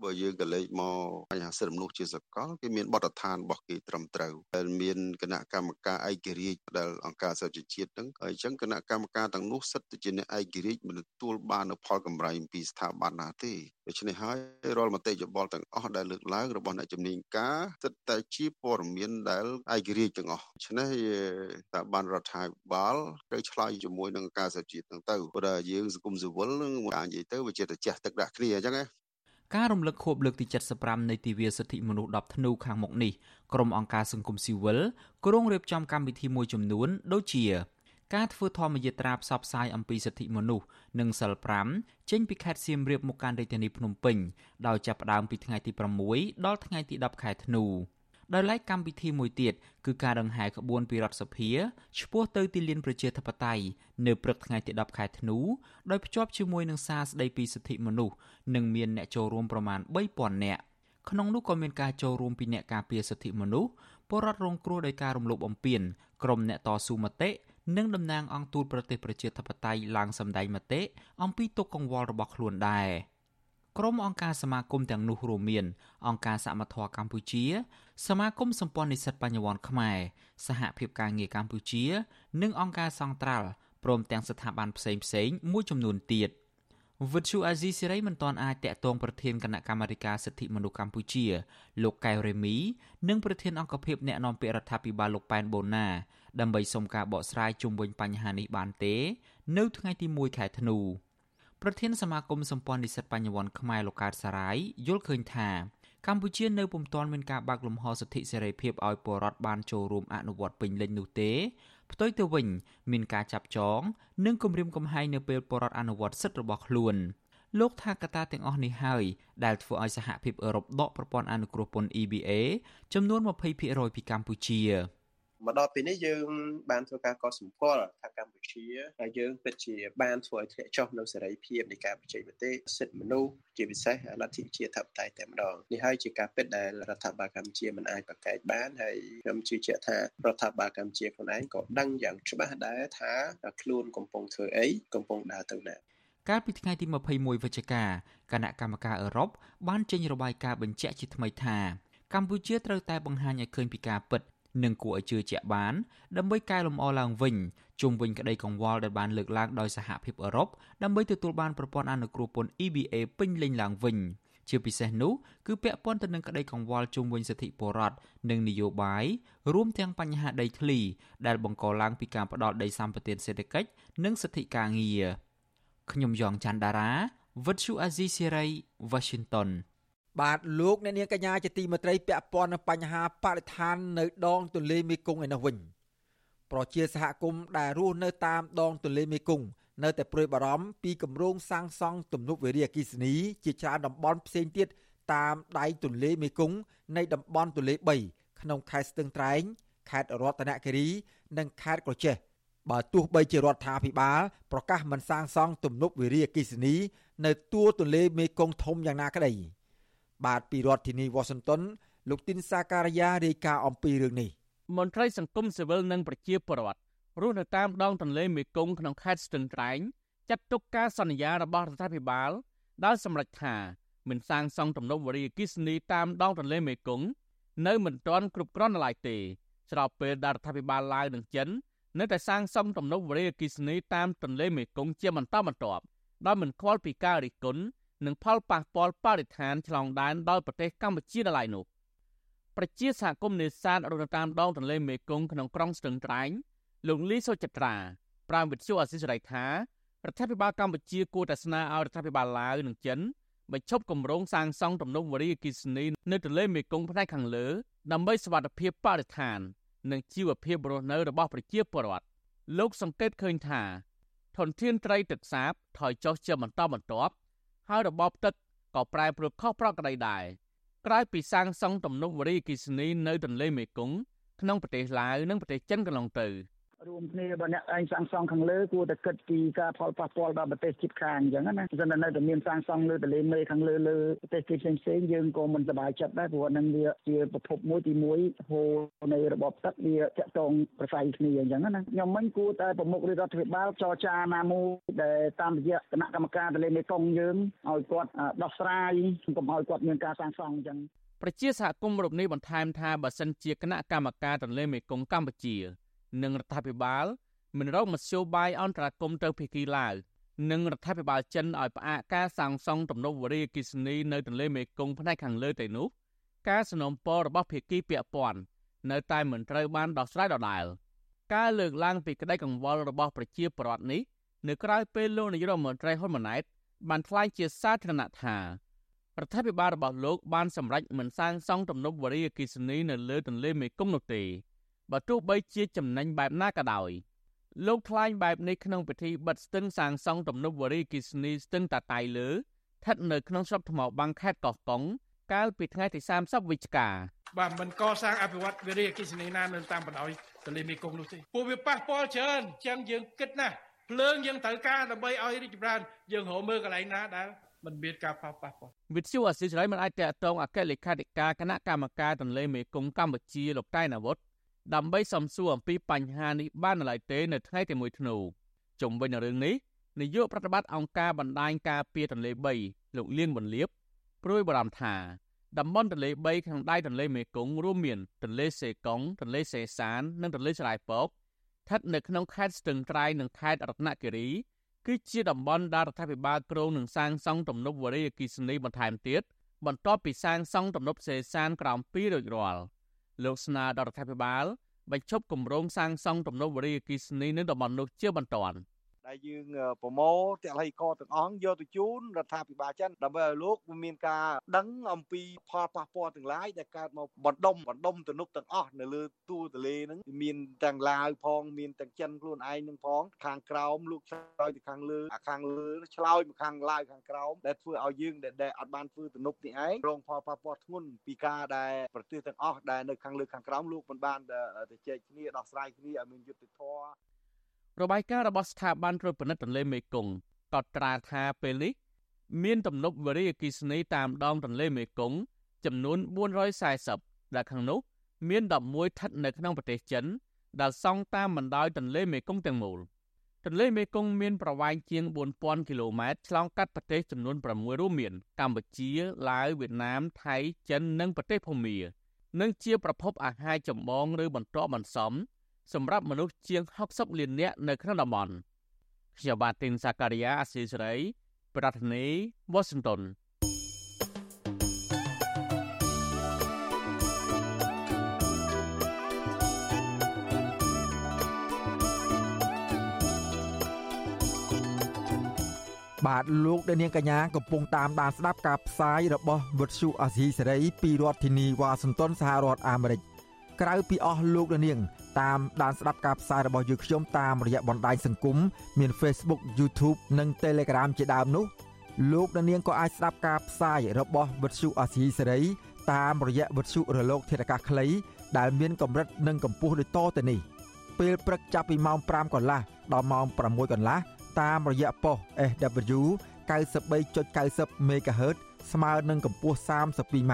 បើយើងក៏លេចមកបញ្ហាសិទ្ធិមនុស្សជាសកលគេមានបទដ្ឋានរបស់គេត្រឹមត្រូវដែលមានគណៈកម្មការឯករាជ្យដែលអង្គការសហជីវជាតិហ្នឹងហើយអញ្ចឹងគណៈកម្មការទាំងនោះសិទ្ធិជាអ្នកឯករាជ្យមិនទទួលបាននូវផលកម្រៃពីស្ថាប័នណាទេដូច្នេះហើយរាល់មតិយោបល់ទាំងអស់ដែលលើកឡើងរបស់អ្នកជំនាញការស្ទើរតែជាព័ត៌មានដែលឯករាជ្យទាំងអស់ដូច្នេះស្ថាប័នរដ្ឋាភិបាលត្រូវឆ្លើយជាមួយនឹងការសហជីពហ្នឹងទៅព្រោះយើងសង្គមស៊ីវិលនឹងអាចនិយាយទៅវាជាតែចេះទឹកដាក់គ្នាអញ្ចឹងណា ការរំលឹកខួបលើកទី75នៃទិវាសិទ្ធិមនុស្ស10ធ្នូខាងមុខនេះក្រុមអង្គការសង្គមស៊ីវិលក្រុងរៀបចំកម្មវិធីមួយចំនួន ដូចជា ការធ្វើធម្មយាត្រាផ្សព្វផ្សាយអំពីសិទ្ធិមនុស្សនិងសិល5ចេញពីខេត្តសៀមរាបមកកាន់រាជធានីភ្នំពេញដោយចាប់ផ្ដើមពីថ្ងៃទី6ដល់ថ្ងៃទី10ខែធ្នូ។ ដោយឡែកកម្មវិធីមួយទៀតគឺការដង្ហែក្បួនពីរដ្ឋសភាឆ្ពោះទៅទីលានប្រជាធិបតេយ្យនៅព្រឹកថ្ងៃទី10ខែធ្នូដោយភ្ជាប់ជាមួយនឹងសារស្តីពីសិទ្ធិមនុស្សនិងមានអ្នកចូលរួមប្រមាណ3000នាក់ក្នុងនោះក៏មានការចូលរួមពីអ្នកការពារសិទ្ធិមនុស្សពលរដ្ឋរងគ្រោះដោយការរំលោភបំពានក្រុមអ្នកតស៊ូមតិនិងតំណាងអង្គទូតប្រទេសប្រជាធិបតេយ្យឡើងសម្ដែងមតិអំពីទុកកង្វល់របស់ខ្លួនដែរ។ ក្រុមអង្គការសមាគមទាំងនោះរួមមាន អង្គការសមត្ថៈកម្ពុជា សមាគមសម្ព័ន្ធនិស្សិតបញ្ញវន្តខ្មែរសហភាពការងារកម្ពុជា និងអង្គការសង្ត្រាល់ព្រមទាំងស្ថាប័នផ្សេងផ្សេងមួយចំនួនទៀតវិទ្យុអាស៊ីសេរីមិនទាន់អាចតាក់ទងប្រធានគណៈកម្មាធិការសិទ្ធិមនុស្សកម្ពុជា លោកកែវរេមី និងប្រធានអង្គភិបអ្នកនាំពាក្យរដ្ឋាភិបាលលោកប៉ែនបូណាដើម្បីសុំការបកស្រាយជុំវិញបញ្ហានេះបានទេ នៅថ្ងៃទី1ខែធ្នូ ប្រធានសមាគមសម្ព័ន្ធនិស្សិតបញ្ញវន្តខ្មែរលោកកើតសារាយយល់ឃើញថាកម្ពុជានៅពុំទាន់មានការបើកលំហសិទ្ធិសេរីភាពឲ្យពលរដ្ឋបានចូលរួមអនុវត្តពេញលេញនោះទេផ្ទុយទៅវិញ មានការចាប់ចង និងគំរាមកំហែងនៅពេលពលរដ្ឋអនុវត្តសិទ្ធិរបស់ខ្លួនលោកថាកត្តាទាំងអស់នេះហើយដែលធ្វើឲ្យសហភាពអឺរ៉ុបដកប្រព័ន្ធអនុគ្រោះពន្ធ EBA ចំនួន20%ពីកម្ពុជា។ មកដល់ពេលនេះយើងបានធ្វើការកត់សម្គាល់ថាកម្ពុជាហើយយើងពិតជាបានធ្វើឲ្យធ្លាក់ចុះនៅសេរីភាពនៃការបញ្ចេញមតិសិទ្ធិមនុស្សជាពិសេសលទ្ធិជាធិបតេយ្យតែម្ដងនេះហើយជាការពិតដែលរដ្ឋាភិបាលកម្ពុជាមិនអាចប្រកែកបានហើយខ្ញុំជឿជាក់ថារដ្ឋាភិបាលកម្ពុជាខ្លួនឯងក៏ដឹងយ៉ាងច្បាស់ដែរថាខ្លួនកំពុងធ្វើអីកំពុងដើរទៅណាកាលពីថ្ងៃទី21វិច្ឆិកាគណៈកម្មការអឺរ៉ុបបានចេញរបាយការណ៍បញ្ជាក់ជាថ្មីថាកម្ពុជាត្រូវតែបង្ហាញឲ្យឃើញពីការពិត និងគួរឲ្យជឿជាក់បានដើម្បីកែលម្អឡើងវិញជុំវិញក្តីកង្វល់ដែលបានលើកឡើងដោយសហភាពអឺរ៉ុបដើម្បីទទួលបានប្រព័ន្ធអនុគ្រោះពន្ធ EBA ពេញលេញឡើងវិញជាពិសេសនោះគឺពាក់ព័ន្ធទៅនឹងក្តីកង្វល់ជុំវិញសិទ្ធិពលរដ្ឋនិងនយោបាយរួមទាំងបញ្ហាដីធ្លីដែលបង្កឡើងពីការផ្ដោតដីសម្បត្តិសេដ្ឋកិច្ចនិងសិទ្ធិការងារខ្ញុំយ៉ងច័ន្ទដារាវិទ្យុអាស៊ីសេរី Washington បាទលោកអ្នកនាងកញ្ញាជាទីមេត្រីពាក់ព័ន្ធនឹងបញ្ហាបរិស្ថាននៅដងទន្លេមេគង្គឯនោះវិញប្រជាសហគមន៍ដែលរស់នៅតាមដងទន្លេមេគង្គនៅតែព្រួយបារម្ភពីគម្រោងសាងសង់ទំនប់វារីអគ្គិសនីជាច្រើនតំបន់ផ្សេងទៀតតាមដៃទន្លេមេគង្គនៃតំបន់ទន្លេ3ក្នុងខេត្តស្ទឹងត្រែងខេត្តរតនគិរី និងខេត្តក្រចេះបើទោះបីជារដ្ឋាភិបាលប្រកាសមិនសាងសង់ទំនប់វារីអគ្គិសនី នៅទួលទន្លេមេគង្គធំយ៉ាងណាក្តី បាទពីរដ្ឋធានីវ៉ាស៊ីនតោនលោកទីនសាការីយ៉ារាយការណ៍អំពីរឿងនេះមន្ត្រីសង្គមស៊ីវិលនិងប្រជាពលរដ្ឋរស់នៅតាមដងទន្លេមេគង្គក្នុងខេត្តស្ទឹងត្រែងចាត់ទុកការសន្យារបស់រដ្ឋាភិបាលដែលសម្រេចថាមិនសាងសង់ទំនប់វារីអគ្គិសនីតាមដងទន្លេមេគង្គនៅមិនទាន់គ្រប់គ្រាន់ឡើយទេស្របពេលដែលរដ្ឋាភិបាលឡាវនិងចិននៅតែសាងសង់ទំនប់វារីអគ្គិសនីតាមទន្លេមេគង្គជាបន្តបន្ទាប់ដោយមិនខ្វល់ពីការរិះគន់ និងផលប៉ះពាល់បរិស្ថានឆ្លងដែនដល់ប្រទេសកម្ពុជាដល់ឡៃនោះប្រជាសហគមន៍នេសាទរត់តាមដងទន្លេមេគង្គក្នុងក្រុងស្ទឹងត្រែងលោកលីសុចិត្រាប្រាំវិទ្យុអសិរ័យថារដ្ឋាភិបាលកម្ពុជាគួរតែស្នើឲ្យរដ្ឋាភិបាលឡាវនិងចិនបញ្ឈប់គម្រោងសាងសង់ទំនប់វារីអគ្គិសនីនៅទន្លេមេគង្គផ្នែកខាងលើដើម្បីសុវត្ថិភាពបរិស្ថាន និងជីវភាពរស់នៅរបស់ប្រជាពលរដ្ឋលោកសង្កេតឃើញថាធនធានត្រីទឹកសាបថយចុះជាបន្តបន្ទាប់ ហើយរបបទឹកក៏ប្រែប្រួលខុសប្រក្រតីដែរក្រោយពីសាងសង់ទំនប់វារីអគ្គិសនីនៅទន្លេមេគង្គក្នុងប្រទេសឡាវនិងប្រទេសចិនកន្លងទៅ។ រួមគ្នាបើអ្នកឯងសាងសង់ខាងលើគួរតែគិតពីការផលប៉ះពាល់ដល់ប្រទេសជិតខាងអញ្ចឹងណាព្រោះនៅតែមានសាងសង់លើទន្លេមេខាងលើលើប្រទេសផ្សេងផ្សេងយើងក៏មិនសប្បាយចិត្តដែរព្រោះនឹងវាជាប្រភពមួយទី1ហូរនៃរបបទឹកវាតាក់ទងប្រស័យគ្នាអញ្ចឹងណាខ្ញុំមិនគួរតែប្រមុខរដ្ឋាភិបាលចរចាណាមួយដែលតាមរយៈគណៈកម្មការទន្លេមេគង្គយើងឲ្យគាត់ដោះស្រាយកុំឲ្យគាត់មានការសាងសង់អញ្ចឹងប្រជាសហគមន៍រូបនេះបន្ថែមថាបើសិនជាគណៈកម្មការទន្លេមេគង្គកម្ពុជា និងរដ្ឋាភិបាលមិនរកមធ្យោបាយអន្តរាគមន៍ទៅភាគីឡាវនិងរដ្ឋាភិបាលចិនឲ្យផ្អាកការសាងសង់ទំនប់វារីអគ្គិសនីនៅទន្លេមេគង្គផ្នែកខាងលើទៅនោះការสนំពររបស់ភាគីពាក់ព័ន្ធនៅតែមិនត្រូវបានដោះស្រាយដដែលការលើកឡើងពីក្តីកង្វល់របស់ប្រជាពលរដ្ឋនេះនៅក្រៅពេលលោកនាយរដ្ឋមន្ត្រីហ៊ុនម៉ាណែតបានថ្លែងជាសាធារណៈថារដ្ឋាភិបាលរបស់លោកបានសម្រេចមិនសាងសង់ទំនប់វារីអគ្គិសនីនៅលើទន្លេមេគង្គនោះទេ បើទោះបីជាចំណេញបែបណាក៏ដោយលោកថ្លែងបែបនេះក្នុងពិធីបិទស្ទឹងសាងសង់ទំនប់វារីអគ្គិសនីស្ទឹងតាតៃលើស្ថិតនៅក្នុងស្រុកថ្មបាំងខេត្តកោះកុងកាលពីថ្ងៃទី30វិច្ឆិកាបាទមិនកសាងអភិវឌ្ឍវិរិយអគិសនីណានៅតាមបណ្ដោយទន្លេមេគង្គនោះទេពួកវាប៉ះពាល់ច្រើនចឹងយើងគិតណាស់ភ្លើងយើងត្រូវការដើម្បីឲ្យរីកចម្រើនយើងរកមើលកន្លែងណាដែលមិនមានការប៉ះប៉ះពាល់វិទ្យុអសិរ័យមិនអាចតកតងអគ្គលេខាធិការគណៈកម្មការទន្លេមេគង្គកម្ពុជាលោកកែនអាវុធ ដើម្បីសំសួរអំពីបញ្ហានេះបាននៅឡើយទេនៅថ្ងៃទី1ធ្នូជុំវិញនឹងរឿងនេះនាយកប្រតិបត្តិអង្គការបណ្ដាញការពារទន្លេ3លោកលៀងវុនលៀបព្រួយបារម្ភថាតំបន់ទន្លេ3ក្នុងដៃទន្លេមេគង្គរួមមានទន្លេសេកុងទន្លេសេសាន និងទន្លេស្រែពកស្ថិតនៅក្នុងខេត្តស្ទឹងត្រែងនិងខេត្តរតនគិរី គឺជាតំបន់ដែលរដ្ឋាភិបាលគ្រោងនឹងសាងសង់ទំនប់វារីអគ្គិសនីបន្ថែមទៀតបន្ទាប់ពីសាងសង់ទំនប់សេសានក្រោម2រួចរាល់។ លោកស្នើដល់រដ្ឋាភិបាលបញ្ឈប់គម្រោងសាងសង់ទំនប់វារីអគ្គិសនីនៅតំបន់នោះជាបន្ទាន់ ដែលយើងប្រមូលតល័យកទាំងអង្គយកទៅជូនរដ្ឋាភិបាលចិនដើម្បីឲ្យលោកមានការដឹងអំពីផលប៉ះពាល់ទាំងឡាយដែលកើតមកបណ្ដុំបណ្ដុំទំនប់ទាំងអស់នៅលើទូទលេហ្នឹងមានទាំងឡាវផងមានទាំងចិនខ្លួនឯងនឹងផងខាងក្រោមលោកឆ្លើយទៅខាងលើអាខាងលើឆ្លើយមកខាងឡាវខាងក្រោមដែលធ្វើឲ្យយើងដែលអត់បានធ្វើទំនប់នេះឯងរងផលប៉ះពាល់ធ្ងន់ពីការដែលប្រទេសទាំងអស់ដែលនៅខាងលើខាងក្រោមលោកមិនបានទៅជែកគ្នាដោះស្រាយគ្នាឲ្យមានយុត្តិធម៌ របាយការណ៍របស់ស្ថាប័នត្រួតពិនិត្យទន្លេមេគង្គកត់ត្រាថាពេលនេះមានទំនប់វារីអគ្គិសនីតាមដងទន្លេមេគង្គចំនួន440ដែលខាងនោះមាន11ស្ថិតនៅក្នុងប្រទេសចិនដែលសង់តាមបណ្ដោយទន្លេមេគង្គទាំងមូលទន្លេមេគង្គមានប្រវែងជាង4000គីឡូម៉ែត្រឆ្លងកាត់ប្រទេសចំនួន6រួមមានកម្ពុជាឡាវវៀតណាមថៃចិននិងប្រទេសភូមានិងជាប្រភពអាហារចម្បងឬបន្តបន្សំ សម្រាប់មនុស្សជាង60លាននាក់នៅក្នុងតំបន់ខ្ញុំបាទទីនសាការីយ៉ាអស៊ីសេរី ប្រធានាធិបតី Washington បាទលោកដានៀងកញ្ញាកំពុងតាមដានស្ដាប់ការផ្សាយរបស់វិទ្យុអាស៊ីសេរីពីរដ្ឋធានីវ៉ាស៊ីនតោនសហរដ្ឋអាមេរិក ក្រៅពីអស់លោកដានៀងតាមដានស្ដាប់ការផ្សាយរបស់យើងខ្ញុំតាមរយៈបណ្ដាញសង្គមមាន Facebook YouTube និង Telegram ជាដើមនោះលោកដានៀងក៏អាចស្ដាប់ការផ្សាយរបស់វិទ្យុអាស៊ីសេរីតាមរយៈវិទ្យុរលកធាតុអាកាសខ្លី ដែលមានកម្រិតនិងកម្ពស់ដូចតទៅនេះពេលព្រឹកចាប់ពីម៉ោង5កន្លះដល់ម៉ោង6កន្លះតាមរយៈប៉ុស SW 93.90 MHz ស្មើនឹងកម្ពស់ 32m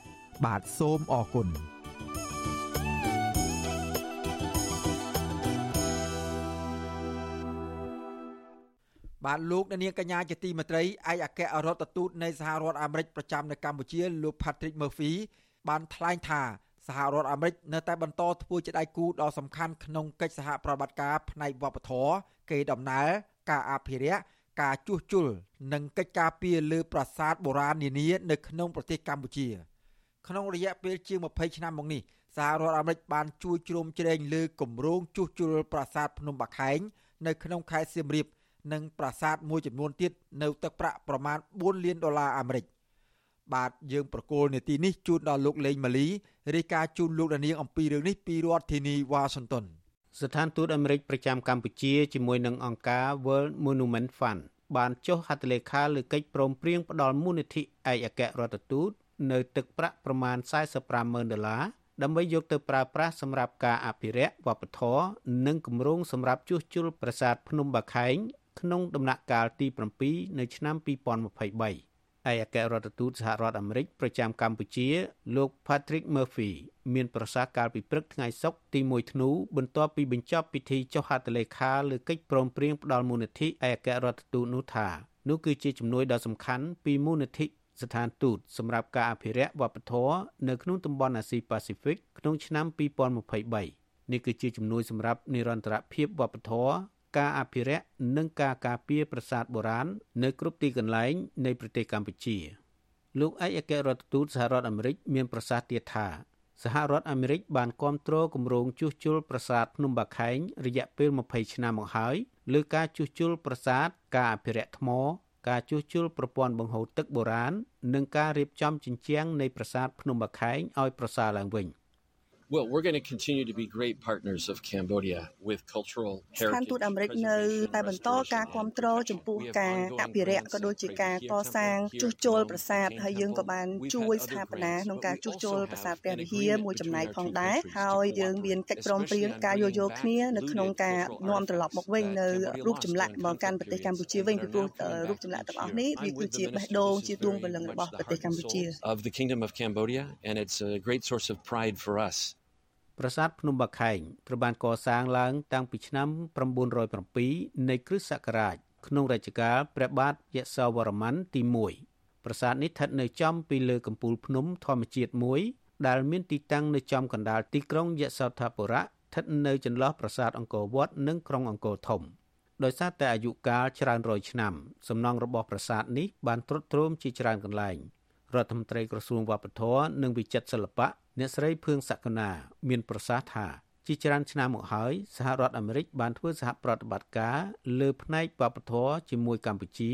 បាទសូមអរគុណបាទលោកនាងកញ្ញាជាទីមេត្រីឯកអគ្គរដ្ឋទូតនៃសហរដ្ឋអាមេរិកប្រចាំនៅកម្ពុជាលោក Patrick Murphy បានថ្លែងថាសហរដ្ឋអាមេរិកនៅតែបន្តធ្វើជាដៃគូដ៏សំខាន់ក្នុងកិច្ចសហប្រតិបត្តិការផ្នែកវប្បធម៌កេរដំណើរការអភិរក្សការជួសជុលនិងកិច្ចការពារលើប្រាសាទបុរាណនានានៅក្នុងប្រទេសកម្ពុជា ក្នុងរយៈពេលជាង20ឆ្នាំមកនេះសហរដ្ឋអាមេរិកបានជួយជ្រោមជ្រែងលើគម្រោងជួសជុលប្រាសាទភ្នំបាខែងនៅក្នុងខេត្តសៀមរាបនិងប្រាសាទមួយចំនួនទៀតនៅទឹកប្រាក់ប្រមាណ4លានដុល្លារអាមេរិកបាទយើងប្រកូលនេតិនេះជូនដល់លោកលេងម៉ាលីរាយការណ៍ជូនលោកដានៀងអំពីរឿងនេះពីរដ្ឋធានីវ៉ាស៊ីនតោនស្ថានទូតអាមេរិកប្រចាំកម្ពុជាជាមួយនឹងអង្គការ World Monument Fund បានចុះហត្ថលេខាលើកិច្ចព្រមព្រៀងផ្ដល់មូលនិធិឯកអគ្គរដ្ឋទូត នៅទឹកប្រាក់ប្រមាណ45ម៉ឺនដុល្លារដើម្បីយកទៅប្រើប្រាស់សម្រាប់ការអភិរក្សវប្បធម៌និងគម្រោងសម្រាប់ជួសជុលប្រាសាទភ្នំបាខែងក្នុងដំណាក់កាលទី7នៅឆ្នាំ2023ឯកអគ្គរដ្ឋទូតសហរដ្ឋអាមេរិកប្រចាំកម្ពុជា លោក Patrick Murphy មានប្រសាសន៍កាលពីព្រឹកថ្ងៃសុក្រទី1ធ្នូបន្ទាប់ពីបញ្ចប់ពិធីចុះហត្ថលេខាលើកិច្ចព្រមព្រៀងផ្ដល់មូលនិធិឯកអគ្គរដ្ឋទូតនោះថានោះគឺជាជំនួយដ៏សំខាន់ពីមូលនិធិ ស្ថានទូតសម្រាប់ការអភិរក្សវប្បធម៌នៅក្នុងតំបន់អាស៊ីប៉ាស៊ីហ្វិកក្នុងឆ្នាំ2023នេះគឺជាជំនួយសម្រាប់និរន្តរភាពវប្បធម៌ការអភិរក្សនិងការការពារប្រាសាទបុរាណនៅគ្រប់ទីកន្លែងនៃប្រទេសកម្ពុជាលោកឯកអគ្គរដ្ឋទូតសហរដ្ឋអាមេរិកមានប្រសាសន៍ទៀតថាសហរដ្ឋអាមេរិកបានគ្រប់គ្រងគម្រោងជួសជុលប្រាសាទភ្នំបាខែងរយៈពេល20ឆ្នាំមកហើយលើការជួសជុលប្រាសាទការអភិរក្សថ្ម ការជួសជុលប្រព័ន្ធបង្ហូរទឹកបុរាណនិងការរៀបចំជញ្ជាំងនៃប្រាសាទភ្នំបាខែងឲ្យប្រសើរឡើងវិញ។ Well, we're going to continue to be great partners of Cambodia with cultural heritage. ស្ថានទូតអាមេរិកនៅតែបន្តការគ្រប់គ្រងចំពោះការអភិរក្សក៏ដូចជាការកសាងជួសជុលប្រាសាទហើយយើងក៏បានជួយស្ថាបនាក្នុងការជួសជុលប្រាសាទព្រះវិហារមួយចំណែកផងដែរហើយយើងមានកិច្ចព្រមព្រៀងការយោយោគ្នានៅក្នុងការនាំត្រឡប់មកវិញនៅរូបចម្លាក់មកកាន់ប្រទេសកម្ពុជាវិញពីព្រោះរូបចម្លាក់ទាំងអស់នេះវាគឺជាបេះដូងជាដួងព្រលឹងរបស់ប្រទេសកម្ពុជា of the Kingdom of Cambodia and it's a great source of pride for us ប្រាសាទភ្នំបាខែងត្រូវបានកសាងឡើងតាំងពីឆ្នាំ907នៃគ្រិស្តសករាជក្នុងរជ្ជកាលព្រះបាទយសោវរ្ម័នទី1ប្រាសាទនេះស្ថិតនៅចំពីលើកំពូលភ្នំធម្មជាតិមួយ ដែលមានទីតាំងនៅចំកណ្ដាលទីក្រុងយសោថាបុរៈស្ថិតនៅចន្លោះប្រាសាទអង្គរវត្តនិងក្រុងអង្គរធំដោយសារតែអាយុកាលច្រើនរយឆ្នាំសំណង់របស់ប្រាសាទនេះបានទ្រុឌទ្រោមជាច្រើនកន្លែងរដ្ឋមន្ត្រីក្រសួងវប្បធម៌និងវិចិត្រសិល្បៈអ្នកស្រីភឿងសក្កណា មានប្រសាសន៍ថាជាច្រើនឆ្នាំមកហើយសហរដ្ឋអាមេរិកបានធ្វើសហប្រតិបត្តិការលើផ្នែកវប្បធម៌ជាមួយកម្ពុជា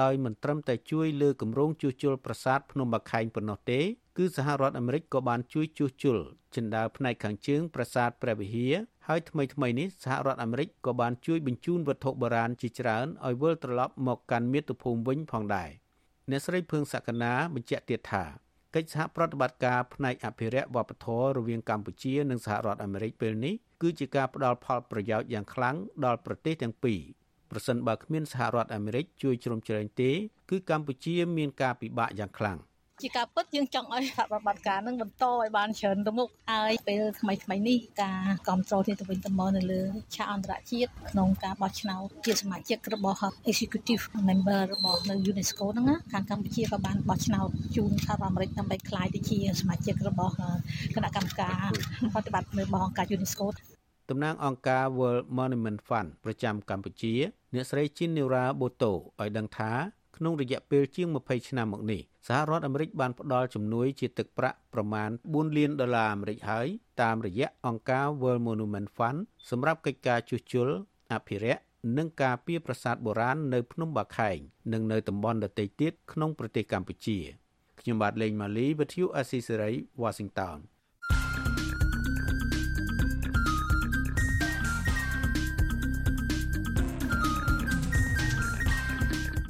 ដោយមិនត្រឹមតែជួយលើគម្រោងជួសជុលប្រាសាទភ្នំបាខែងប៉ុណ្ណោះទេគឺសហរដ្ឋអាមេរិកក៏បានជួយជួសជុលចិន្តាផ្នែកខាងជើងប្រាសាទព្រះវិហារហើយថ្មីថ្មីនេះសហរដ្ឋអាមេរិកក៏បានជួយបញ្ជូនវត្ថុបុរាណជាច្រើនឲ្យវិលត្រឡប់មកកាន់មាតុភូមិវិញផងដែរអ្នកស្រីភឿងសក្កណាបញ្ជាក់ទៀតថា កិច្ចសហប្រតិបត្តិការផ្នែកអភិរក្សវប្បធម៌រវាងកម្ពុជា និងសហរដ្ឋអាមេរិកពេលនេះគឺជាការផ្ដល់ផលប្រយោជន៍យ៉ាងខ្លាំងដល់ប្រទេសទាំងពីរប្រសិនបើគ្មានសហរដ្ឋអាមេរិកជួយជ្រោមជ្រែងទេ គឺកម្ពុជាមានការពិបាកយ៉ាងខ្លាំង ជាការពិតយើងចង់ឲ្យសហប្រតិបត្តិការនឹងបន្តឲ្យបានច្រើនទៅមុខហើយពេលថ្មីថ្មីនេះការគ្រប់គ្រងនេះទៅវិញទៅមកនៅលើឆាកអន្តរជាតិក្នុងការបោះឆ្នោតជាសមាជិករបស់ Executive Member របស់នៅ UNESCO ហ្នឹងណាខាងកម្ពុជាក៏បានបោះឆ្នោតជូនសហរដ្ឋអាមេរិកដើម្បីក្លាយទៅជាសមាជិករបស់គណៈកម្មការប្រតិបត្តិនៅរបស់អង្គការ UNESCO តំណាងអង្គការ World Monument Fund ប្រចាំកម្ពុជាអ្នកស្រីជីននីរ៉ាបូតូឲ្យដឹងថា ក្នុងរយៈពេលជាង20ឆ្នាំមកនេះសហរដ្ឋអាមេរិកបានផ្ដល់ជំនួយជាទឹកប្រាក់ប្រមាណ4លានដុល្លារអាមេរិកហើយតាមរយៈអង្គការ World Monument Fund សម្រាប់កិច្ចការជួសជុលអភិរក្សនិងការពារប្រាសាទបុរាណនៅភ្នំបាខែងនិងនៅតំបន់ដទៃទៀតក្នុងប្រទេសកម្ពុជាខ្ញុំបាទលេងម៉ាលីវិទ្យុអេស៊ីសេរី Washington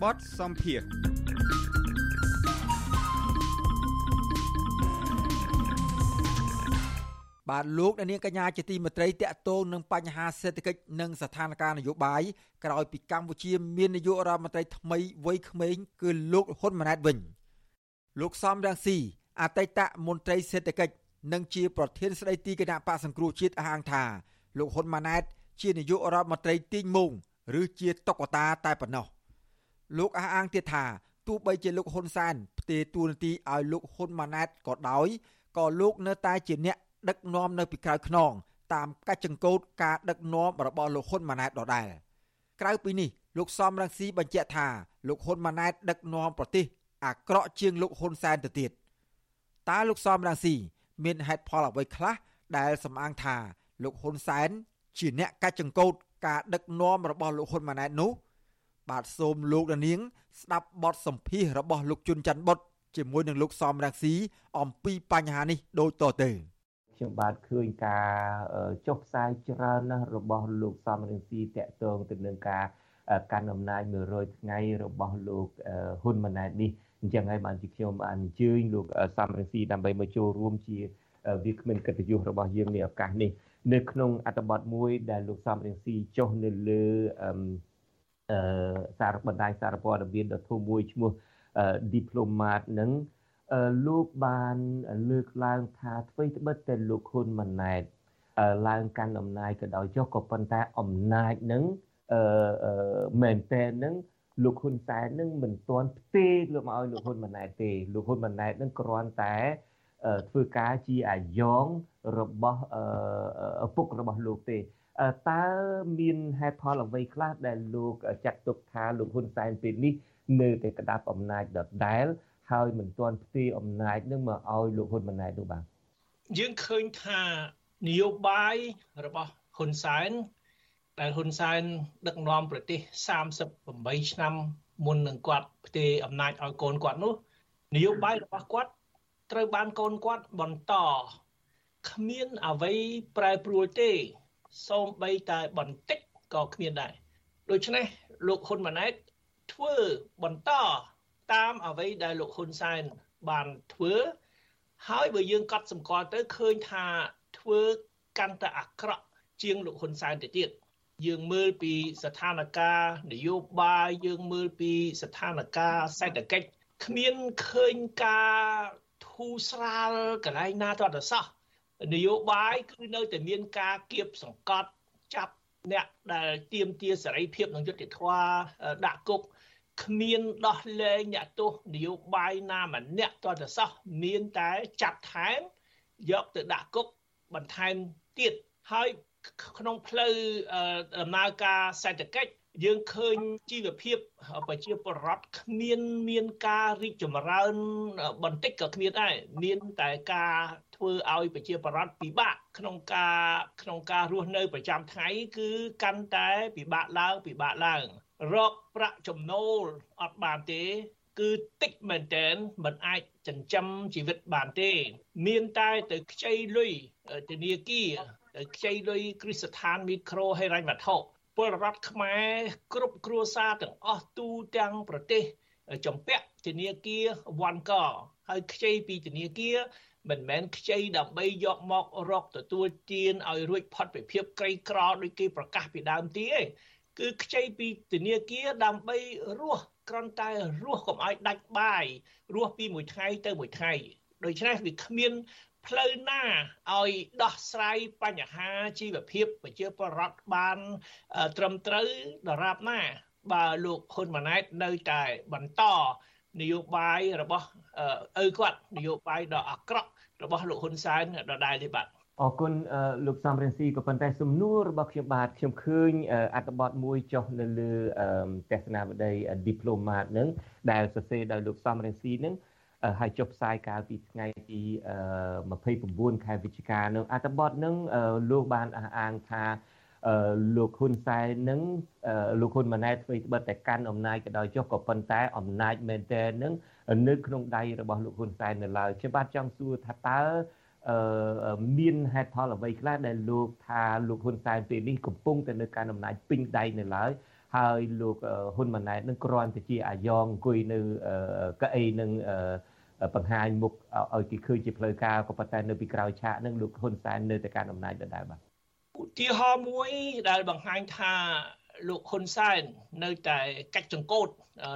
បទសំភារបាទលោកអ្នកនាងកញ្ញាជាទីមេត្រីតកតងនឹងបញ្ហាសេដ្ឋកិច្ចនិងស្ថានភាពនយោបាយក្រោយពីកម្ពុជាមាននាយករដ្ឋមន្ត្រីថ្មីវ័យក្មេងគឺលោកហ៊ុនម៉ាណែតវិញលោកសំរងស៊ីអតីតមន្ត្រីសេដ្ឋកិច្ចនិងជាប្រធានស្ដីទីគណៈបកសង្គ្រោះជាតិអះអាងថាលោកហ៊ុនម៉ាណែតជានាយករដ្ឋមន្ត្រីទីងមងឬជាតុកតាតែប៉ុណ្ណោះ លោកអះអាងទៀតថាទោះបីជាលោកហ៊ុនសែនផ្ទេរតួនាទីឲ្យលោកហ៊ុនម៉ាណែតក៏ដោយក៏លោកនៅតែជាអ្នកដឹកនាំនៅពីក្រៅខ្នងតាមកាច់ចង្កូតការដឹកនាំរបស់លោកហ៊ុនម៉ាណែតដដែលក្រៅពីនេះលោកសំរងស៊ីបញ្ជាក់ថាលោកហ៊ុនម៉ាណែតដឹកនាំប្រទេសអាក្រក់ជាងលោកហ៊ុនសែនទៅទៀតតើលោកសំរងស៊ីមានហេតុផលអ្វីខ្លះដែលសំអាងថាលោកហ៊ុនសែនជាអ្នកកាច់ចង្កូតការដឹកនាំរបស់លោកហ៊ុនម៉ាណែតនោះ បាទសូមលោកនាង ស្ដាប់បទសម្ភាសរបស់លោកជុនច័ន្ទបុតជាមួយនឹងលោកសំរងស៊ីអំពីបញ្ហានេះដូចតទៅខ្ញុំបាទឃើញការចុះផ្សាយច្រើនណាស់របស់លោកសំរងស៊ីតកតងទៅនឹងការកាន់អំណាច100ថ្ងៃរបស់លោកហ៊ុនម៉ាណែតនេះអញ្ចឹងហើយបានជាខ្ញុំបានអញ្ជើញលោកសំរងស៊ីដើម្បីមកចូលរួមជាវាគ្មិនកិត្តិយសរបស់យើងនៅឱកាសនេះនៅក្នុងអត្ថបទមួយដែលលោកសំរងស៊ីចុះនៅលើអឺ សារបណ្ដាញសារព័ត៌មានដ៏ធំមួយឈ្មោះ Diplomat នឹងលោកបានលើកឡើងថាអ្វីត្បិតតែលោកហ៊ុនម៉ាណែតឡើងកាន់អំណាចក៏ដោយចុះក៏ប៉ុន្តែអំណាចនឹងអឺមែនតែននឹងលោកហ៊ុនសែននឹងមិនទាន់ផ្ទេរលោកមកឲ្យលោកហ៊ុនម៉ាណែតទេលោកហ៊ុនម៉ាណែតនឹងគ្រាន់តែធ្វើការជាអាយ៉ងរបស់ឪពុករបស់លោកទេ តើមានហេតុផលអ្វីខ្លះដែលលោកចាត់ទុកថាលោកហ៊ុនសែនពេលនេះនៅតែក្តាប់អំណាចដដែលហើយមិនទាន់ផ្ទេរអំណាចនឹងមកឲ្យលោកហ៊ុនម៉ាណែតនោះបាទយើងឃើញថានយោបាយរបស់ហ៊ុនសែនដែលហ៊ុនសែនដឹកនាំប្រទេស38ឆ្នាំមុននឹងគាត់ផ្ទេរអំណាចឲ្យកូនគាត់នោះនយោបាយរបស់គាត់ត្រូវបានកូនគាត់បន្តគ្មានអ្វីប្រែប្រួលទេ សូម្បីតែបន្តិចក៏គ្មានដែរដូច្នេះលោកហ៊ុនម៉ាណែតធ្វើបន្តតាមអ្វីដែលលោកហ៊ុនសែនបានធ្វើហើយបើយើងកត់សម្គាល់ទៅឃើញថាធ្វើកាន់តែអាក្រក់ជាងលោកហ៊ុនសែនទៅទៀតយើងមើលពីស្ថានភាពនយោបាយយើងមើលពីស្ថានភាពសេដ្ឋកិច្ចគ្មានឃើញការធូរស្រាលកន្លែងណាទាល់តែសោះ នយោបាយគឺនៅតែមានការគៀបសង្កត់ចាប់អ្នកដែលទៀមទាសេរីភាពនិងយុត្តិធម៌ដាក់គុកគ្មានដោះលែងអ្នកទោសនយោបាយណាម្នាក់តទៅសោះមានតែចាប់ថែមយកទៅដាក់គុកបន្ថែមទៀតហើយក្នុងផ្លូវដំណើរការសេដ្ឋកិច្ចយើងឃើញជីវភាពប្រជាពលរដ្ឋគ្មានមានការរីកចម្រើនបន្តិចក៏គ្មានដែរមានតែការ ធ្វើឲ្យប្រជាពលរដ្ឋពិបាកក្នុងការក្នុងការរស់នៅប្រចាំថ្ងៃគឺកាន់តែពិបាកឡើងពិបាកឡើងរកប្រាក់ចំណូលអត់បានទេ គឺតិចមែនតែនមិនអាចចិញ្ចឹមជីវិតបានទេ មានតែទៅខ្ចីលុយធនាគារទៅខ្ចីលុយគ្រឹះស្ថានមីក្រូហិរញ្ញវត្ថុពលរដ្ឋខ្មែរគ្រប់គ្រួសារទាំងអស់ទូទាំងប្រទេស ចំពាក់ធនាគារវ៉ាន់កហើយខ្ចីពីធនាគារ មិនមែនខ្ចីដើម្បីយកមករកទទួលទានឲ្យរួចផុតពីភាពក្រីក្រដូចគេប្រកាសពីដើមទីទេគឺខ្ចីពីធនាគារដើម្បីរស់គ្រាន់តែរស់កុំឲ្យដាច់បាយរស់ពីមួយថ្ងៃទៅមួយថ្ងៃដូច្នេះវាគ្មានផ្លូវណាឲ្យដោះស្រាយបញ្ហាជីវភាពប្រជាពលរដ្ឋបានត្រឹមត្រូវដរាបណា បើលោកហ៊ុនម៉ាណែតនៅតែបន្តនយោបាយរបស់ឪគាត់នយោបាយដ៏អាក្រក់ របស់លោកហ៊ុនសែនដដែលទេបាទអរគុណលោកសំរិនស៊ីក៏ប៉ុន្តែសំណួររបស់ខ្ញុំបាទខ្ញុំឃើញអត្ថបទមួយចុះនៅលើទស្សនាវដ្តី Diplomat នឹងដែលសរសេរដោយលោកសំរិនស៊ីនឹងហើយចុះផ្សាយកាលពីថ្ងៃទី29ខែវិច្ឆិកានឹងអត្ថបទនឹងលោកបានអះអាងថាលោកហ៊ុនសែននឹងលោកហ៊ុនម៉ាណែតធ្វើត្បិតតែកាន់អំណាចក៏ដោយចុះក៏ប៉ុន្តែអំណាចមែនទែននឹង នៅក្នុងដៃរបស់លោកហ៊ុនសែននៅឡើយខ្ញុំបាទចង់សួរថាតើមានហេតុផលអ្វីខ្លះដែលលោកថាលោកហ៊ុនសែនពេលនេះកំពុងតែនៅកាន់អំណាចពេញដៃនៅឡើយហើយលោកហ៊ុនម៉ាណែតនឹងគ្រាន់តែជាអាយ៉ងអង្គុយនៅកៅអីនឹងបង្ហាញមុខឲ្យគេឃើញជាផ្លូវការក៏ប៉ុន្តែនៅពីក្រោយឆាកនឹងលោកហ៊ុនសែននៅតែកាន់អំណាចដដែលបាទឧទាហរណ៍មួយដែលបង្ហាញថា លោកហ៊ុនសែននៅតែកាច់ចង្កូត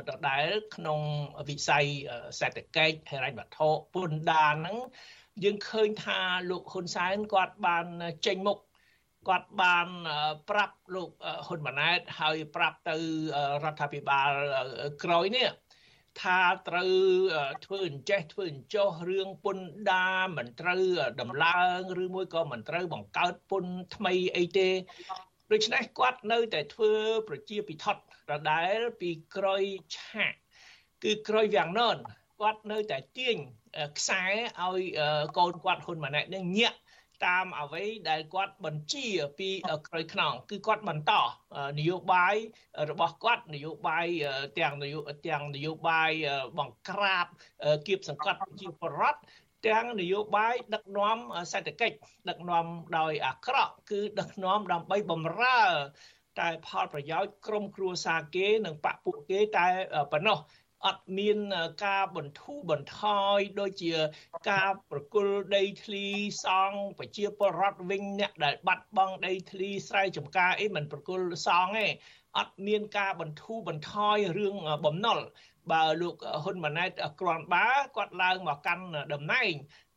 ដដែលក្នុងវិស័យសេដ្ឋកិច្ចហិរញ្ញវត្ថុពន្ធដារហ្នឹងយើងឃើញថាលោកហ៊ុនសែនគាត់បានចេញមុខគាត់បានប្រាប់លោកហ៊ុនម៉ាណែតហើយប្រាប់ទៅរដ្ឋាភិបាលក្រោយនេះថាត្រូវធ្វើអញ្ចេះធ្វើអញ្ចោះរឿងពន្ធដារមិនត្រូវដំឡើងឬមួយក៏មិនត្រូវបង្កើតពន្ធថ្មីអីទេ ដូច្នេះគាត់នៅតែធ្វើប្រជាពិធដដែលពីក្រោយឆាកគឺក្រោយវាំងននគាត់នៅតែទាញខ្សែឲ្យកូនគាត់ហ៊ុនម៉ាណែតនឹងញាក់តាមអ្វីដែលគាត់បញ្ជាពីក្រោយខ្នងគឺគាត់បន្តនយោបាយរបស់គាត់នយោបាយទាំងនយោទាំងនយោបាយបង្ក្រាបគៀបសង្កត់ជាបរដ្ឋ ទាំងនយោបាយដឹកនាំសេដ្ឋកិច្ចដឹកនាំដោយអាក្រក់គឺដឹកនាំដើម្បីបំរើ តែផលប្រយោជន៍ក្រុមគ្រួសារគេនិងបពពួកគេតែប៉ុណ្ណោះអត់មានការបន្ធូរបន្ថយដូចជាការប្រគល់ដីធ្លីសង់ប្រជាពលរដ្ឋវិញអ្នកដែលបាត់បង់ដីធ្លីស្រែចម្ការអីមិនប្រគល់សង់ទេអត់មានការបន្ធូរបន្ថយរឿងបំណុល បើលោកហ៊ុនម៉ាណែតគ្រាន់បើគាត់ឡើងមកកាន់តំណែង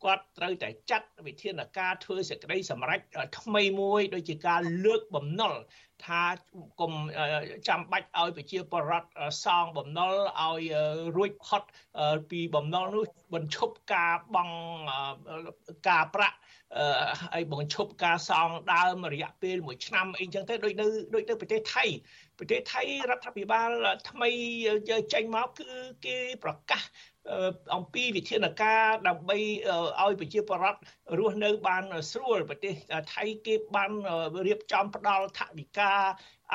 គាត់ត្រូវតែចាត់វិធានការធ្វើសេចក្តីសម្រេចថ្មីមួយដូចជាការលើកបំណុលថាកុំចាំបាច់ឲ្យប្រជាពលរដ្ឋសងបំណុលឲ្យរួចផុតពីបំណុលនោះបញ្ឈប់ការបង់ការប្រាក់ហើយបង្ឈប់ការសងដើមរយៈពេល1ឆ្នាំអីចឹងទៅដូចនៅដូចនៅប្រទេសថៃប្រទេសថៃរដ្ឋាភិបាលថ្មីចេញមកគឺគេប្រកាស អំពីវិធានការដើម្បីឲ្យប្រជាពលរដ្ឋរស់នៅបានស្រួលប្រទេសថៃគេបានរៀបចំផ្ដល់ថវិកា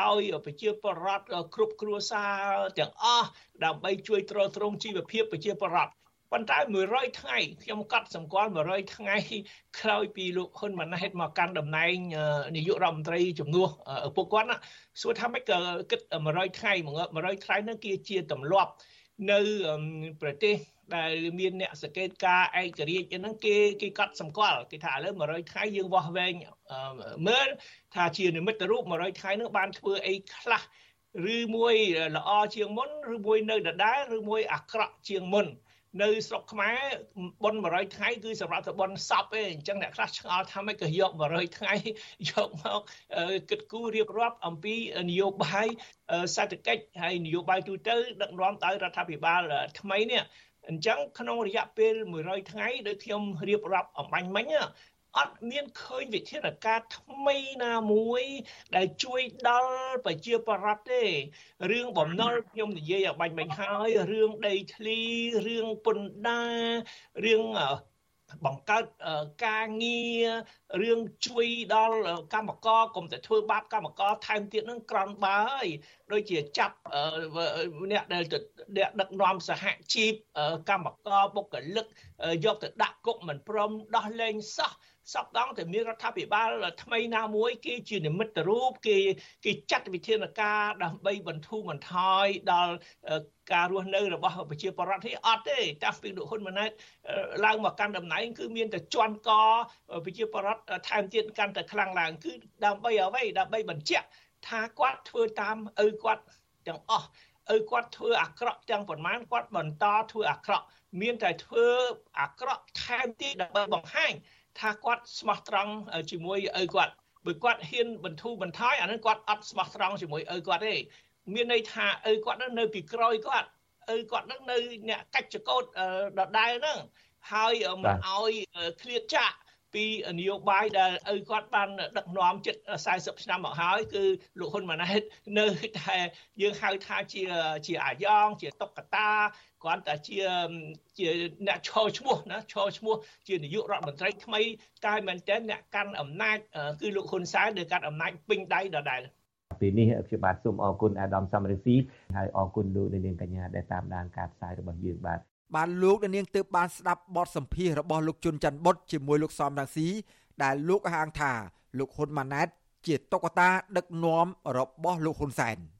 ឲ្យប្រជាពលរដ្ឋគ្រប់គ្រួសារទាំងអស់ដើម្បីជួយទ្រទ្រង់ជីវភាពប្រជាពលរដ្ឋប៉ុន្តែ100ថ្ងៃខ្ញុំកត់សម្គាល់100ថ្ងៃក្រោយពីលោកហ៊ុនម៉ាណែតមកកាន់តំណែងនាយករដ្ឋមន្ត្រីជំនួសឪពុកគាត់ណាសួរថាម៉េចក៏គិត100ថ្ងៃ100ថ្ងៃហ្នឹងគឺជាទម្លាប់ នៅប្រទេសដែលមានអ្នកសង្កេតការឯករាជ្យហ្នឹងគេគេកត់សម្គាល់គេថាឥឡូវ100ថ្ងៃយើងវាស់វែងមើលថាជានិមិត្តរូប100ថ្ងៃហ្នឹងបានធ្វើអីខ្លះឬមួយល្អជាងមុនឬមួយនៅដដែលឬមួយអាក្រក់ជាងមុន នៅស្រុកខ្មែរប៉ុន100ថ្ងៃគឺសម្រាប់ទៅប៉ុនសពឯងអញ្ចឹងអ្នកខ្លះឆ្ងល់ថាម៉េចក៏យក100ថ្ងៃយកមកគិតគូររៀបរាប់អំពីនយោបាយសេដ្ឋកិច្ចហើយនយោបាយទូទៅដឹកនាំដោយរដ្ឋាភិបាលថ្មីនេះអញ្ចឹងក្នុងរយៈពេល100ថ្ងៃដូចខ្ញុំរៀបរាប់អំបញ្ញមិញ អត់មានឃើញវិធានការថ្មីណាមួយ ដែលជួយដល់ប្រជាពលរដ្ឋទេរឿងបំណុលខ្ញុំនិយាយឲ្យបាញ់មិញហើយរឿងដីធ្លីរឿងពន្ធដាររឿងបង្កើតការងាររឿងជួយដល់កម្មករកុំតែធ្វើបាបកម្មករថែមទៀតនឹងក្រំបើហើយដូចជាចាប់អ្នកដែលអ្នកដឹកនាំសហជីពកម្មករបុគ្គលិកយកទៅដាក់គុកមិនព្រមដោះលែងសោះ សពដងតែមានរដ្ឋាភិបាលថ្មីណាមួយគេជានិមិត្តរូបគេគេចាត់វិធានការដើម្បីបន្ធូរបន្ថយដល់ការរស់នៅរបស់ប្រជាពលរដ្ឋនេះអត់ទេតាំងពីលោកហ៊ុនម៉ាណែតឡើងមកកាន់តំណែងគឺមានតែជន់កប្រជាពលរដ្ឋថែមទៀតកាន់តែខ្លាំងឡើងគឺដើម្បីអ្វីដើម្បីបញ្ជាក់ថាគាត់ធ្វើតាមឪគាត់ទាំងអស់ឪគាត់ធ្វើអាក្រក់ទាំងប៉ុន្មានគាត់បន្តធ្វើអាក្រក់មានតែធ្វើអាក្រក់ថែមទៀតដើម្បីបង្ហាញ ថាគាត់ស្មោះត្រង់ជាមួយឪគាត់បើគាត់ហ៊ានបន្ធូរបន្ថយអានឹងគាត់អត់ស្មោះត្រង់ជាមួយឪគាត់ទេមានន័យថាឪគាត់នឹងនៅពីក្រោយគាត់ឪគាត់នឹងនៅអ្នកកាច់ចកោតដដែលហ្នឹងហើយមិនឲ្យឃ្លាតចាក់ពីនយោបាយដែលឪគាត់បានដឹកនាំជិត40ឆ្នាំមកហើយគឺលោកហ៊ុនម៉ាណែតនៅតែយើងហៅថាជាជាអាយ៉ងជាតុកតា គ្រាន់តែជាជាអ្នកឈរឈ្មោះណាឈរឈ្មោះជានាយករដ្ឋមន្ត្រីថ្មីតែមែនតើអ្នកកាន់អំណាចគឺលោកហ៊ុនសែនដែលកាន់អំណាចពេញដៃដដែលពេលនេះខ្ញុំបាទសូមអរគុណអាដាមសំរិទ្ធីហើយអរគុណលោកនាងកញ្ញាដែលតាមដានការផ្សាយរបស់យើងបាទបានលោកនាងទើបបានស្ដាប់បទសម្ភាសរបស់លោកជុនច័ន្ទបុតជាមួយលោកសំរងស៊ីដែលលោកហាងថាលោកហ៊ុនម៉ាណែតជាតុក្កតាដឹកនាំរបស់លោកហ៊ុនសែន។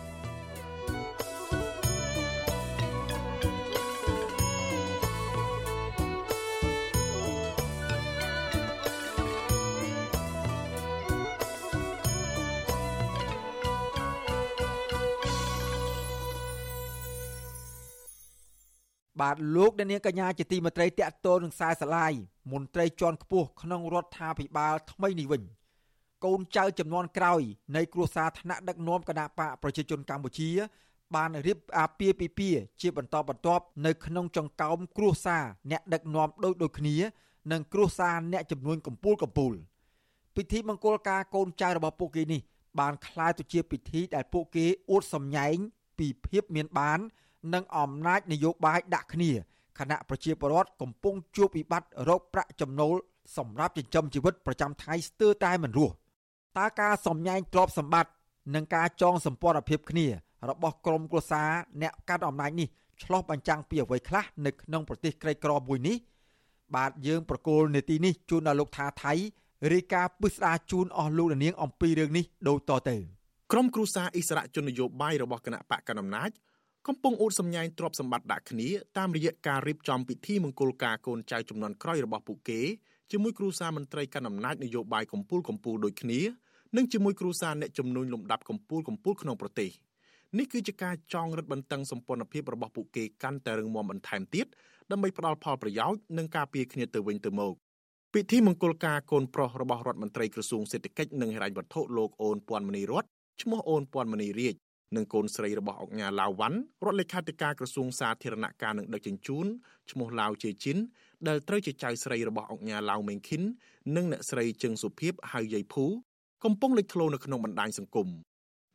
បាទលោកអ្នកនាងកញ្ញាជាទីមេត្រីតកតលនឹងខ្សែស្រឡាយមន្ត្រីជាន់ខ្ពស់ក្នុងរដ្ឋាភិបាលថ្មីនេះវិញកូនចៅចំនួនក្រោយនៃគ្រួសារថ្នាក់ដឹកនាំគណៈបកប្រជាជនកម្ពុជា បានរៀបអាពាហ៍ពិពាហ៍ជាបន្តបន្ទាប់នៅក្នុងចង្កោមគ្រួសារអ្នកដឹកនាំដូចដូចគ្នានិងគ្រួសារអ្នកចំនួនកម្ពូលកម្ពូលពិធីមង្គលការកូនចៅរបស់ពួកគេនេះបានคล้ายទៅជាពិធីដែលពួកគេអួតសម្ញែងពីភាពមានបាន និងអំណាចនយោបាយដាក់គ្នាគណៈប្រជាពលរដ្ឋកំពុងជួបវិបត្តិរោគប្រាក់ចំណូលសម្រាប់ចិញ្ចឹមជីវិតប្រចាំថ្ងៃស្ទើរតែមិនរស់តើការសំញែងទ្រព្យសម្បត្តិនិងការចងសម្ព័ន្ធភាពគ្នា របស់ក្រមគ្រួសារអ្នកកាត់អំណាចនេះឆ្លោះបញ្ចាំងពីអ្វីខ្លះនៅក្នុងប្រទេសក្រីក្រមួយនេះបាទយើងប្រកូលនេតិនេះជូនដល់លោកថាថៃរាយការណ៍ពិស្ដារជូនអស់លោកនាងអំពីរឿងនេះដូចតទៅក្រមគ្រួសារអិសរាជជននយោបាយរបស់គណៈបកកណ្ដាលអំណាច កំពុងអួតសម្ញែងទ្រព្យសម្បត្តិដាក់គ្នាតាមរយៈការរៀបចំពិធីមង្គលការកូនចៅចំនួនក្រោយរបស់ពួកគេជាមួយគ្រូសាមន្ត្រីកណ្ដាលអំណាចនយោបាយកម្ពុជាកម្ពុជាដូចគ្នានិងជាមួយគ្រូសាអ្នកជំនួញលំដាប់កម្ពុជាកម្ពុជាក្នុងប្រទេសនេះគឺជាការចងរឹតបន្តឹងសម្ព័ន្ធភាពរបស់ពួកគេកាន់តែរឹងមាំបន្ថែមទៀតដើម្បីផ្ដល់ផលប្រយោជន៍និងការពារគ្នាទៅវិញទៅមកពិធីមង្គលការកូនប្រុសរបស់រដ្ឋមន្ត្រីក្រសួងសេដ្ឋកិច្ចនិងហិរញ្ញវត្ថុលោកអូនពាន់មនីរតឈ្មោះអូនពាន់មនីរាជ និងកូនស្រីរបស់អង្គញាឡាវវ៉ាន់រដ្ឋលេខាធិការក្រសួងសាធារណការនិងដឹកជញ្ជូនឈ្មោះឡាវជេជីនដែលត្រូវជាចៅស្រីរបស់អង្គញាឡាវមេងខិននិងអ្នកស្រីជឹងសុភីបហៅយាយភូកំពុងលេចធ្លោនៅក្នុងបណ្ដាញសង្គម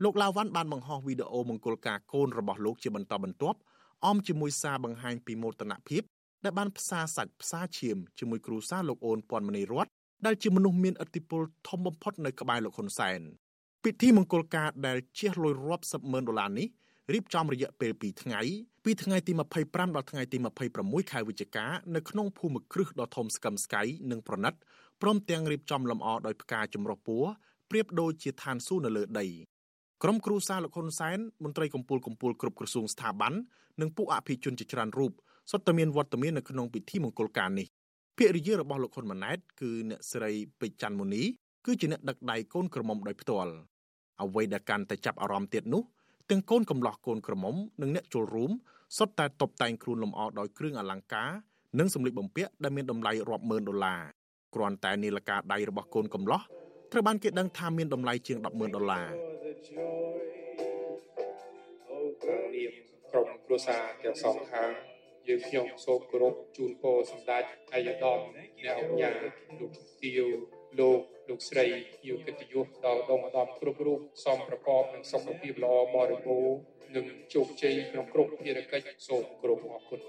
លោកឡាវវ៉ាន់បានបង្ហោះវីដេអូមង្គលការកូនរបស់លោកជាបន្តបន្ទាប់អមជាមួយសារបង្ហាញពីមោទនភាពដែលបានផ្សារសាច់ផ្សារឈាមជាមួយគ្រូសាលោកអូនពាន់មនីរតដែលជាមនុស្សមានឥទ្ធិពលធំបំផុតនៅក្បែរលោកហ៊ុនសែន ពិធីមង្គលការដែលជះលុយរាប់សិបម៉ឺនដុល្លារនេះរៀបចំរយៈពេល2ថ្ងៃពីថ្ងៃទី25ដល់ថ្ងៃទី26ខែវិច្ឆិកានៅក្នុងភូមិគ្រឹះដ៏ធំស្កឹមស្កៃនិងប្រណិតព្រមទាំងរៀបចំលម្អដោយផ្កាចម្រុះពណ៌ប្រៀបដូចជាឋានសួគ៌នៅលើដីក្រុមគ្រូសាលោកហ៊ុនសែនមន្ត្រីកម្ពុជាកម្ពុជាគ្រប់ក្រសួងស្ថាប័ននិងពួកអភិជនជាច្រើនរូបសុទ្ធតែមានវត្តមាននៅក្នុងពិធីមង្គលការនេះភរិយារបស់លោកហ៊ុនម៉ាណែតគឺអ្នកស្រីពេជ្រច័ន្ទមុនីគឺជាអ្នកដឹកដៃកូនក្រមុំដោយផ្ទាល់ អ្វីដែលកាន់តែចាប់អារម្មណ៍ទៀតនោះទាំងកូនកំលោះកូនក្រមុំនិងអ្នកចូលរួមសុទ្ធតែតុបតែងខ្លួនលម្អដោយគ្រឿងអលង្ការនិងសម្លៀកបំពាក់ដែលមានតម្លៃរាប់ម៉ឺនដុល្លារគ្រាន់តែនាឡិកាដៃរបស់កូនកំលោះត្រូវបានគេដឹងថាមានតម្លៃជាង100,000ដុល្លារនាមក្រុមគ្រួសារទាំងសងខាងយើងខ្ញុំសូមគោរពជូនពរសម្ដេចអាយដាមអ្នកអង្គញាលោកទាវ លោកលោកស្រីជាកិត្តិយសដល់ដងឧត្តមគ្រប់រូបសមប្រកបនឹងសុខភាពល្អបរិបូរណ៍និងជោគជ័យក្នុងគ្រប់ភារកិច្ចសូមគោរពអរគុណ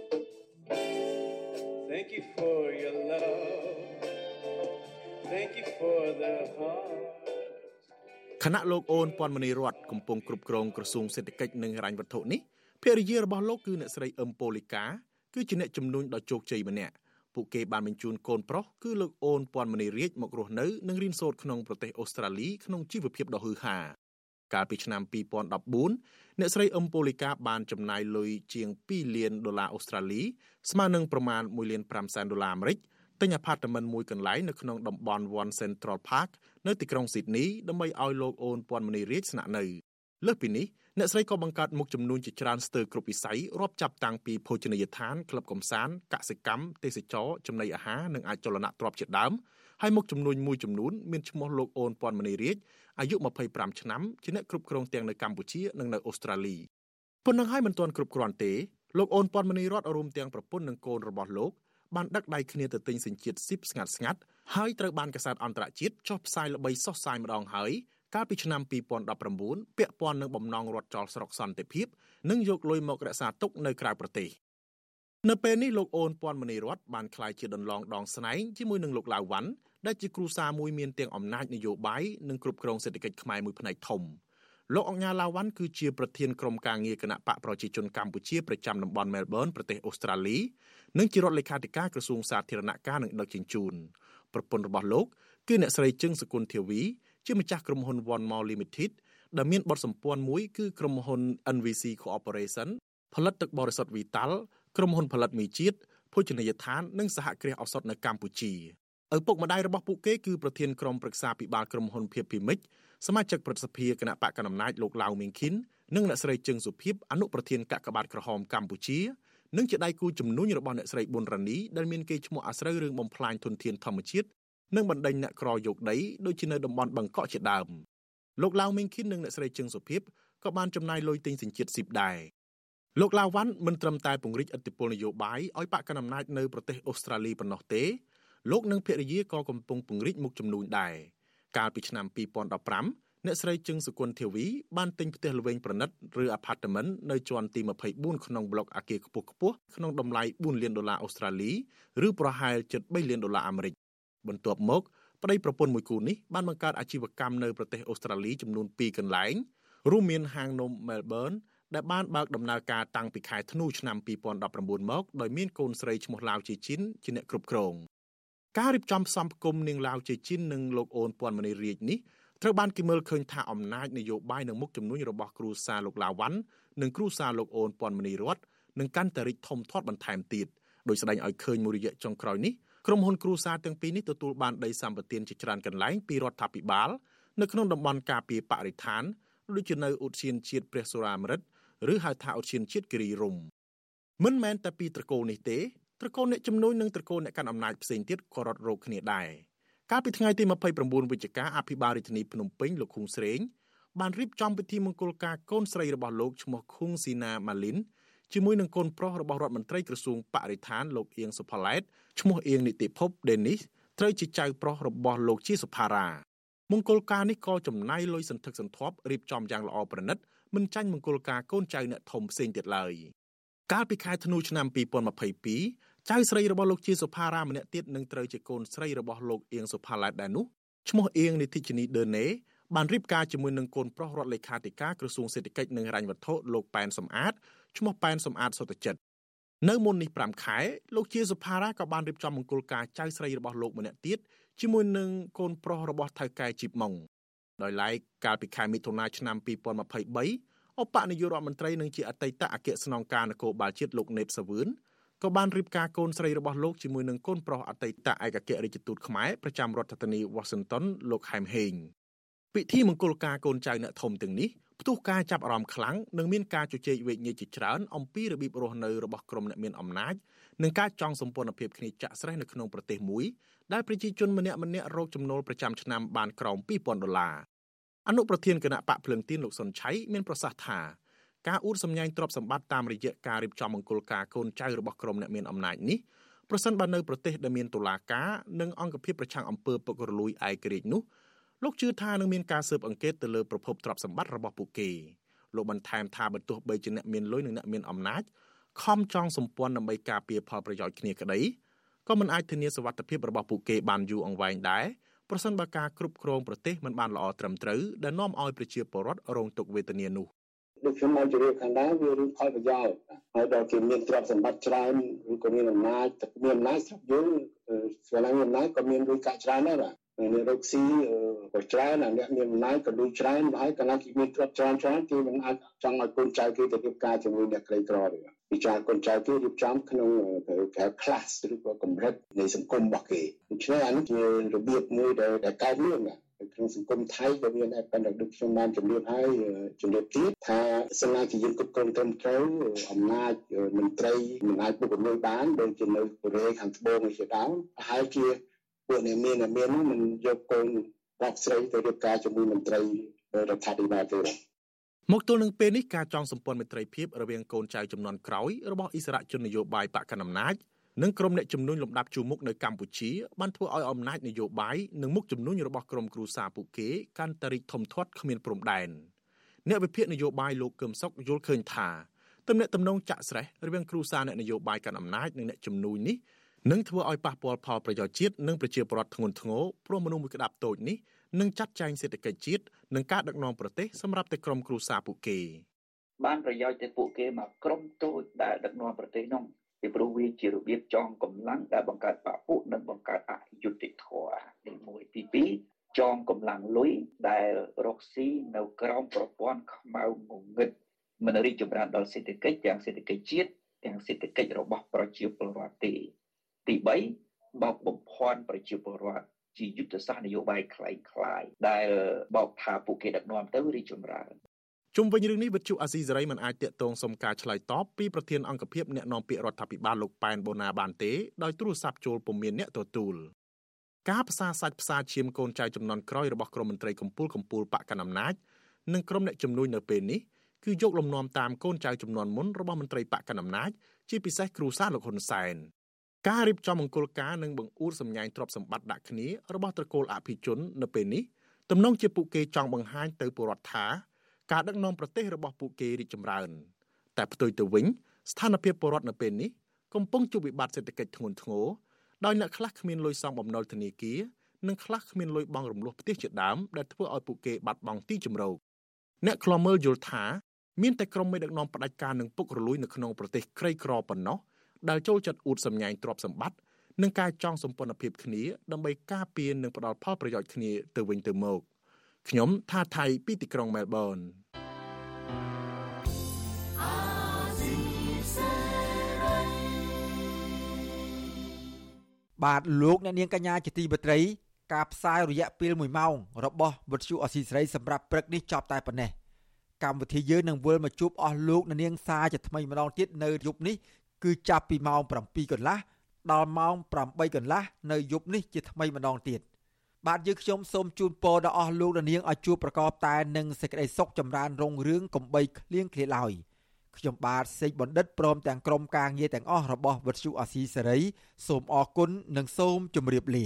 Thank you for your love Thank you for the heart ខណៈលោកអូនពាន់មនីរតកំពុងគ្រប់គ្រងក្រសួងសេដ្ឋកិច្ចនិងហិរញ្ញវត្ថុនេះភរិយារបស់លោកគឺអ្នកស្រីអឹមប៉ូលីកាគឺជាអ្នកជំនួញដ៏ជោគជ័យម្នាក់ ពួកគេបានបញ្ជូនកូនប្រុសគឺលោកអូនពាន់មនីរាជមករស់នៅនិងរៀនសូត្រក្នុងប្រទេសអូស្ត្រាលីក្នុងជីវភាពដ៏ហ៊ឺហាកាលពីឆ្នាំ2014អ្នកស្រីអឹមប៉ូលីកាបានចំណាយលុយជាង2លានដុល្លារអូស្ត្រាលីស្មើនឹងប្រមាណ1លាន5សែនដុល្លារអាមេរិកទិញអាផាតមិនមួយកន្លែងនៅក្នុងតំបន់ One Central Park នៅទីក្រុងស៊ីដនីដើម្បីឲ្យលោកអូនពាន់មនីរាជស្នាក់នៅ លើសពីនេះអ្នកស្រីក៏បង្កើតមុខចំនួនជាច្រើនស្ទើរគ្រប់វិស័យរាប់ចាប់តាំងពីភោជនីយដ្ឋានក្លឹបកំសាន្តកសិកម្មទេសចរចំណីអាហារនិងអាចចលនៈទ្រព្យជាដើមហើយមុខចំនួនមួយចំនួនមានឈ្មោះលោកអូនពាន់មនីរាជអាយុ25ឆ្នាំជាអ្នកគ្រប់គ្រងទាំងនៅកម្ពុជានិងនៅអូស្ត្រាលីប៉ុណ្ណឹងហើយមិនទាន់គ្រប់គ្រាន់ទេលោកអូនពាន់មនីរតរួមទាំងប្រពន្ធនិងកូនរបស់លោកបានដឹកដៃគ្នាទៅទិញសេចក្ដីស៊ីបស្ងាត់ស្ងាត់ហើយត្រូវបានកាសែតអន្តរជាតិចុះផ្សាយល្បីសុសសាយម្ដងហើយ កាលពីឆ្នាំ2019ពាក់ព័ន្ធនឹងបំណងរត់ចោលស្រុកសន្តិភាពនិងយកលុយមករក្សាទុកនៅក្រៅប្រទេសនៅពេលនេះលោកអូនពាន់មនីរតបានក្លាយជាដន្លងដងស្នែងជាមួយនឹងលោកឡាវវ៉ាន់ដែលជាគ្រូសាមួយមានទាំងអំណាចនយោបាយនិងគ្រប់គ្រងសេដ្ឋកិច្ចខ្មែរមួយផ្នែកធំលោកអង្ញាឡាវ៉ាន់គឺជាប្រធានក្រុមការងារគណៈបកប្រជាជនកម្ពុជាប្រចាំតំបន់មែលប៊នប្រទេសអូស្ត្រាលីនិងជារដ្ឋលេខាធិការក្រសួងសាធារណការនិងដឹកជញ្ជូនប្រពន្ធរបស់លោកគឺអ្នកស្រីជឹងសគុណធាវី ជាម្ចាស់ក្រុមហ៊ុន One Mall Limited ដែលមានបទសម្ព័ន្ធមួយគឺក្រុមហ៊ុន NVC Corporation ផលិតទឹកបរិសុទ្ធ Vital ក្រុមហ៊ុនផលិតមីជាតិភោជនីយដ្ឋាននិងសហគ្រាសឱសថនៅកម្ពុជាឪពុកម្ដាយរបស់ពួកគេគឺប្រធានក្រុមប្រឹក្សាពិបាលក្រុមហ៊ុនភៀបភីមិចសមាជិកប្រតិសភាគណៈបកកណ្ដាលអំណាចលោកឡាវមីងខិននិងអ្នកស្រីជឹងសុភីបអនុប្រធានកាកបាទក្រហមកម្ពុជានិងជាដៃគូជំនួញរបស់អ្នកស្រីប៊ុនរ៉ានីដែលមានគេឈ្មោះអាស្រូវរឿងបំផ្លាញធនធានធម្មជាតិ និងបណ្ដេញអ្នកក្រយកដីដូចជានៅតំបន់បង្កក់ជាដើមលោកឡាវមីងខិននិងអ្នកស្រីជឹងសុភីបក៏បានចំណាយលុយទិញសញ្ជាតិស៊ីបដែរលោកឡាវវ៉ាន់មិនត្រឹមតែពង្រីកឥទ្ធិពលនយោបាយឲ្យបកកណ្ដាលអំណាចនៅប្រទេសអូស្ត្រាលីប៉ុណ្ណោះទេលោកនិងភរិយាក៏កំពុងពង្រីកមុខចំនួនដែរកាលពីឆ្នាំ2015អ្នកស្រីជឹងសុគន្ធធាវីបានទិញផ្ទះល្វែងប្រណិតឬអាផាតមិននៅជាន់ទី24ក្នុងប្លុកអគារខ្ពស់ខ្ពស់ក្នុងតម្លៃ4លានដុល្លារអូស្ត្រាលីឬប្រហែលជិត3លានដុល្លារអាមេរិក បន្ទាប់មកប្តីប្រពន្ធមួយគូនេះបានបង្កើតអាជីវកម្មនៅប្រទេសអូស្ត្រាលីចំនួន2កន្លែងរួមមានហាងនំ Melbourne ដែលបានបើកដំណើរការតាំងពីខែធ្នូឆ្នាំ2019មកដោយមានកូនស្រីឈ្មោះឡាវជីជីនជាអ្នកគ្រប់គ្រងការរៀបចំផ្សំផ្គុំនាងឡាវជីជីននិងលោកអូនពាន់មនីរាជនេះត្រូវបានគេមើលឃើញថាអំណាចនយោបាយនិងមុខជំនួញរបស់គ្រូសាលោកឡាវ៉ាន់និងគ្រូសាលោកអូនពាន់មនីរតនឹងកាន់តែរីកធំធាត់បន្ថែមទៀតដោយស្ដែងឲ្យឃើញមួយរយៈចុងក្រោយនេះ ក្រុមហ៊ុនគ្រួសារទាំងពីរនេះទទួលបានដីសម្បត្តិជាច្រើនកន្លែងពីរដ្ឋាភិបាលនៅក្នុងតំបន់ការពារបរិស្ថានដូចជានៅឧទ្យានជាតិព្រះសូរាមរិតឬហៅថាឧទ្យានជាតិគិរីរំមិនមែនតែពីត្រកូលនេះទេត្រកូលអ្នកជំនួយនិងត្រកូលអ្នកកាន់អំណាចផ្សេងទៀតក៏រត់រោគគ្នាដែរកាលពីថ្ងៃទី29វិច្ឆិកាអភិបាលរាជធានីភ្នំពេញលោកឃុងស្រេងបានរៀបចំពិធីមង្គលការកូនស្រីរបស់លោកឈ្មោះឃុងស៊ីណាម៉ាលីន ជាមួយនឹងកូនប្រុសរបស់រដ្ឋមន្ត្រីក្រសួងបរិស្ថានលោកអៀងសុផាឡែតឈ្មោះអៀងនីតិភពដេនីសត្រូវជាចៅប្រុសរបស់លោកជាសុផារ៉ាមង្គលការនេះក៏ចំណាយលុយសន្ធឹកសន្ធាប់រៀបចំយ៉ាងល្អប្រណិតមិនចាញ់មង្គលការកូនចៅអ្នកធំផ្សេងទៀតឡើយកាលពីខែធ្នូឆ្នាំ2022ចៅស្រីរបស់លោកជាសុផារ៉ាម្នាក់ទៀតនឹងត្រូវជាកូនស្រីរបស់លោកអៀងសុផាឡែតដែរនោះឈ្មោះអៀងនីតិជនីដឺណេ បានរៀបការជាមួយនឹងកូនប្រុសរដ្ឋលេខាធិការក្រសួងសេដ្ឋកិច្ចនិងហិរញ្ញវត្ថុលោកប៉ែនសំអាតឈ្មោះប៉ែនសំអាតសុតចិត្តនៅមុននេះ5ខែលោកជាសុផារ៉ាក៏បានរៀបចំមង្គលការចៅស្រីរបស់លោកម្នាក់ទៀតជាមួយនឹងកូនប្រុសរបស់ថៅកែជីបម៉ុងដោយឡែកកាលពីខែមិថុនាឆ្នាំ2023អបនាយករដ្ឋមន្ត្រីនិងជាអតីតអគ្គស្នងការនគរបាលជាតិលោកណេបសាវឿនក៏បានរៀបការកូនស្រីរបស់លោកជាមួយនឹងកូនប្រុសអតីតឯកអគ្គរដ្ឋទូតខ្មែរប្រចាំរដ្ឋធានី Washington លោកហែមហេង ពិធីមង្គលការកូនចៅអ្នកធំទាំងនេះផ្ទុះការចាប់អារម្មណ៍ខ្លាំងនិងមានការជជែកវែកញែកជាច្រើនអំពីរបៀបរស់នៅរបស់ក្រុមអ្នកមានអំណាចនិងការចង់សម្ព័ន្ធភាពគ្នាចាក់ស្រេះនៅក្នុងប្រទេសមួយដែលប្រជាជនម្នាក់ម្នាក់រកចំណូលប្រចាំឆ្នាំបានក្រោម2000ដុល្លារអនុប្រធានគណៈបកភ្លឹងទៀនលោកសុនឆៃមានប្រសាសន៍ថាការអួតសម្ញែងទ្រព្យសម្បត្តិតាមរយៈការរៀបចំមង្គលការកូនចៅរបស់ក្រុមអ្នកមានអំណាចនេះប្រសិនបើនៅប្រទេសដែលមានតុលាការនិងអង្គភាពប្រឆាំងអំពើពុករលួយឯករាជ្យនោះ លោកជឿថានឹងមានការស៊ើបអង្កេតទៅលើប្រភពទ្រព្យសម្បត្តិរបស់ពួកគេលោកបន្ថែមថាបើទោះបីជាអ្នកមានលុយនិងអ្នកមានអំណាចខំចង់សម្ព័ន្ធដើម្បីការពារផលប្រយោជន៍គ្នាក្តីក៏មិនអាចធានាសុវត្ថិភាពរបស់ពួកគេបានយូរអង្វែងដែរប្រសិនបើការគ្រប់គ្រងប្រទេសមិនបានល្អត្រឹមត្រូវដែលនាំឲ្យប្រជាពលរដ្ឋរងទុក្ខវេទនានោះដូចខ្ញុំបានជម្រាបខាងដើមវារឿងផលប្រយោជន៍ហើយដល់គេមានទ្រព្យសម្បត្តិច្រើនឬក៏មានអំណាចមានអំណាចស្រាប់យើងស្វែងអំណាចក៏មានលុយកាក់ច្រើនដែរបាទ អ្នករកស៊ីក៏ច្រើនអាអ្នកមានអំណាចក៏លុយច្រើនហើយកណ្ដាលគេមានទ្រព្យច្រើនច្រើនគេមិនអាចចង់ឲ្យកូនចៅគេទៅរៀបការជាមួយអ្នកក្រីក្រទេពិចារកូនចៅគេរៀបចំក្នុងគេ class ឬក៏កម្រិតនៃសង្គមរបស់គេដូច្នេះអានេះជារបៀបមួយដែលកើតមានណាក្នុងសង្គមថៃក៏មានដែរប៉ុន្តែដូចខ្ញុំបានជម្រាបហើយជម្រាបទៀតថាសិនណាជាយើងគ្រប់គ្រងត្រឹមត្រូវអំណាចមន្ត្រីមិនអាចពុករលួយបានដូចជានៅកូរ៉េខាងត្បូងជាដើមប្រហែលជា ពួកអ្នកមានអ្នកមាននោះមិនយកកូនរបស់ស្រីទៅរៀបការជាមួយមន្ត្រីរដ្ឋាភិបាលទេមកទល់នឹងពេលនេះការចងសម្ព័ន្ធមិត្តភាពរវាងកូនចៅចំនួនក្រោយរបស់អិសរាជជននយោបាយបកកណ្ដាលអំណាចនិងក្រុមអ្នកជំនួញលំដាប់ជួរមុខនៅកម្ពុជាបានធ្វើឲ្យអំណាចនយោបាយនិងមុខជំនួញរបស់ក្រុមគ្រួសារពួកគេកាន់តែរីកធំធាត់គ្មានព្រំដែនអ្នកវិភាគនយោបាយលោកកឹមសុខយល់ឃើញថាទំនាក់ទំនងចាក់ស្រេះរវាងគ្រួសារអ្នកនយោបាយកាន់អំណាចនិងអ្នកជំនួញនេះ នឹងធ្វើឲ្យប៉ះពាល់ផលប្រយោជន៍ជាតិនិងប្រជាពលរដ្ឋធ្ងន់ធ្ងរព្រោះមនុស្សមួយក្តាប់តូចនេះនឹងចាត់ចែងសេដ្ឋកិច្ចជាតិនិងការដឹកនាំប្រទេសសម្រាប់តែក្រុមគ្រួសារពួកគេបានប្រយោជន៍ទៅពួកគេមកក្រុមតូចដែលដឹកនាំប្រទេសនោះពីព្រោះវាជារបៀបចងកម្លាំងដែលបង្កើតបពុនិងបង្កើតអយុត្តិធម៌ទី1ទី2ចងកម្លាំងលុយដែលរកស៊ីនៅក្រោមប្រព័ន្ធខ្មៅងងឹតមិនរីកចម្រើនដល់សេដ្ឋកិច្ចទាំងសេដ្ឋកិច្ចជាតិទាំងសេដ្ឋកិច្ចរបស់ប្រជាពលរដ្ឋទេ ទី3បោកបំភាន់ប្រជាពលរដ្ឋជាយុទ្ធសាស្ត្រនយោបាយคล้ายៗដែលបោកថាពួកគេដឹកនាំទៅរីកចម្រើនជុំវិញរឿងនេះវិទ្យុអាស៊ីសេរីមិនអាចតាកតងសុំការឆ្លើយតបពីប្រធានអង្គភិបអ្នកនាំពាក្យរដ្ឋាភិបាលលោកប៉ែនបូណាបានទេដោយទូរស័ព្ទចូលពុំមានអ្នកទទួលការផ្សារសាច់ផ្សារឈាមកូនចៅចំនួនក្រោយរបស់ក្រមមន្ត្រីកម្ពុជាកម្ពុជាបកកណ្ដាលអំណាចនិងក្រុមអ្នកជំនួយនៅពេលនេះគឺយកលំនាំតាមកូនចៅចំនួនមុនរបស់មន្ត្រីបកកណ្ដាលអំណាចជាពិសេសគ្រូសាលោកហ៊ុនសែន ការរៀបចំមង្គលការនិងបង្អួតសម្ញែងទ្រព្យសម្បត្តិដាក់គ្នារបស់ត្រកូលអភិជននៅពេលនេះទំនងជាពួកគេចង់បង្ហាញទៅពលរដ្ឋថាការដឹកនាំប្រទេសរបស់ពួកគេរីកចម្រើន តែផ្ទុយទៅវិញស្ថានភាពពលរដ្ឋនៅពេលនេះកំពុងជួបវិបត្តិសេដ្ឋកិច្ចធ្ងន់ធ្ងរដោយអ្នកខ្លះគ្មានលុយសងបំណុលធនាគារនិងខ្លះគ្មានលុយបង់រំលោះផ្ទះជាដើមដែលធ្វើឲ្យពួកគេបាត់បង់ទីជម្រកអ្នកខ្លាំមើលយល់ថាមានតែក្រុមមេដឹកនាំផ្ដាច់ការនឹងពុករលួយនៅក្នុងប្រទេសក្រីក្រប៉ុណ្ណោះ ដែលចូលចិត្តអួតសម្ញែងទ្រព្យសម្បត្តិនិងការចងសម្ព័ន្ធភាពគ្នាដើម្បីការពារនិងផ្ដល់ផលប្រយោជន៍គ្នាទៅវិញទៅមក។ខ្ញុំថាថៃពីទីក្រុងមែលប៊នបាទលោកអ្នកនាងកញ្ញាជាទីមេត្រីការផ្សាយរយៈពេល1ម៉ោងរបស់វិទ្យុអស៊ីសេរីសម្រាប់ព្រឹកនេះចប់តែប៉ុណ្ណេះកម្មវិធីយើងនឹងវិលមកជួបអស់លោកអ្នកនាងសាជាថ្មីម្ដងទៀតនៅយប់នេះ គឺចាប់ពីម៉ោង7កន្លះដល់ម៉ោង8កន្លះនៅយប់នេះជាថ្មីម្ដងទៀត។បាទយើងខ្ញុំសូមជូនពរដល់អស់លោកនាងឲ្យជួបប្រកបតែនឹងសេចក្តីសុខចម្រើនរុងរឿងកំបីគ្លៀងគ្លាឡើយខ្ញុំបាទសេកបណ្ឌិតព្រមទាំងក្រុមការងារទាំងអស់របស់វិទ្យុអាស៊ីសេរីសូមអរគុណនិងសូមជម្រាបលា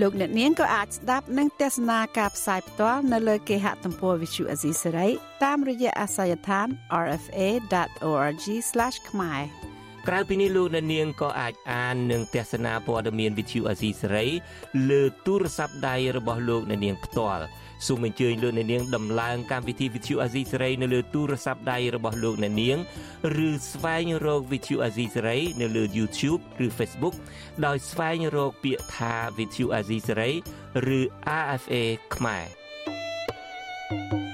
លោកអ្នកនាងក៏អាចស្ដាប់និងទស្សនាការផ្សាយផ្ទាល់នៅលើគេហទំព័រ Visual Asia សេរីតាមរយៈអាសយដ្ឋាន rfa.org/ ខ្មែរក្រៅពីនេះលោកអ្នកនាងក៏អាចអាននិងទស្សនាព័ត៌មានវិទ្យុអាស៊ីសេរីលើទូរស័ព្ទដៃរបស់លោកអ្នកនាងផ្ទាល់ សូមអញ្ជើញលោកអ្នកនាងដំឡើងកម្មវិធីវិទ្យុអាស៊ីសេរីនៅលើទូរស័ព្ទដៃរបស់លោកអ្នកនាងឬស្វែងរកវិទ្យុអាស៊ីសេរីនៅលើ YouTube ឬ Facebook ដោយស្វែងរកពាក្យថាវិទ្យុអាស៊ីសេរីឬ RFA ខ្មែរ thank you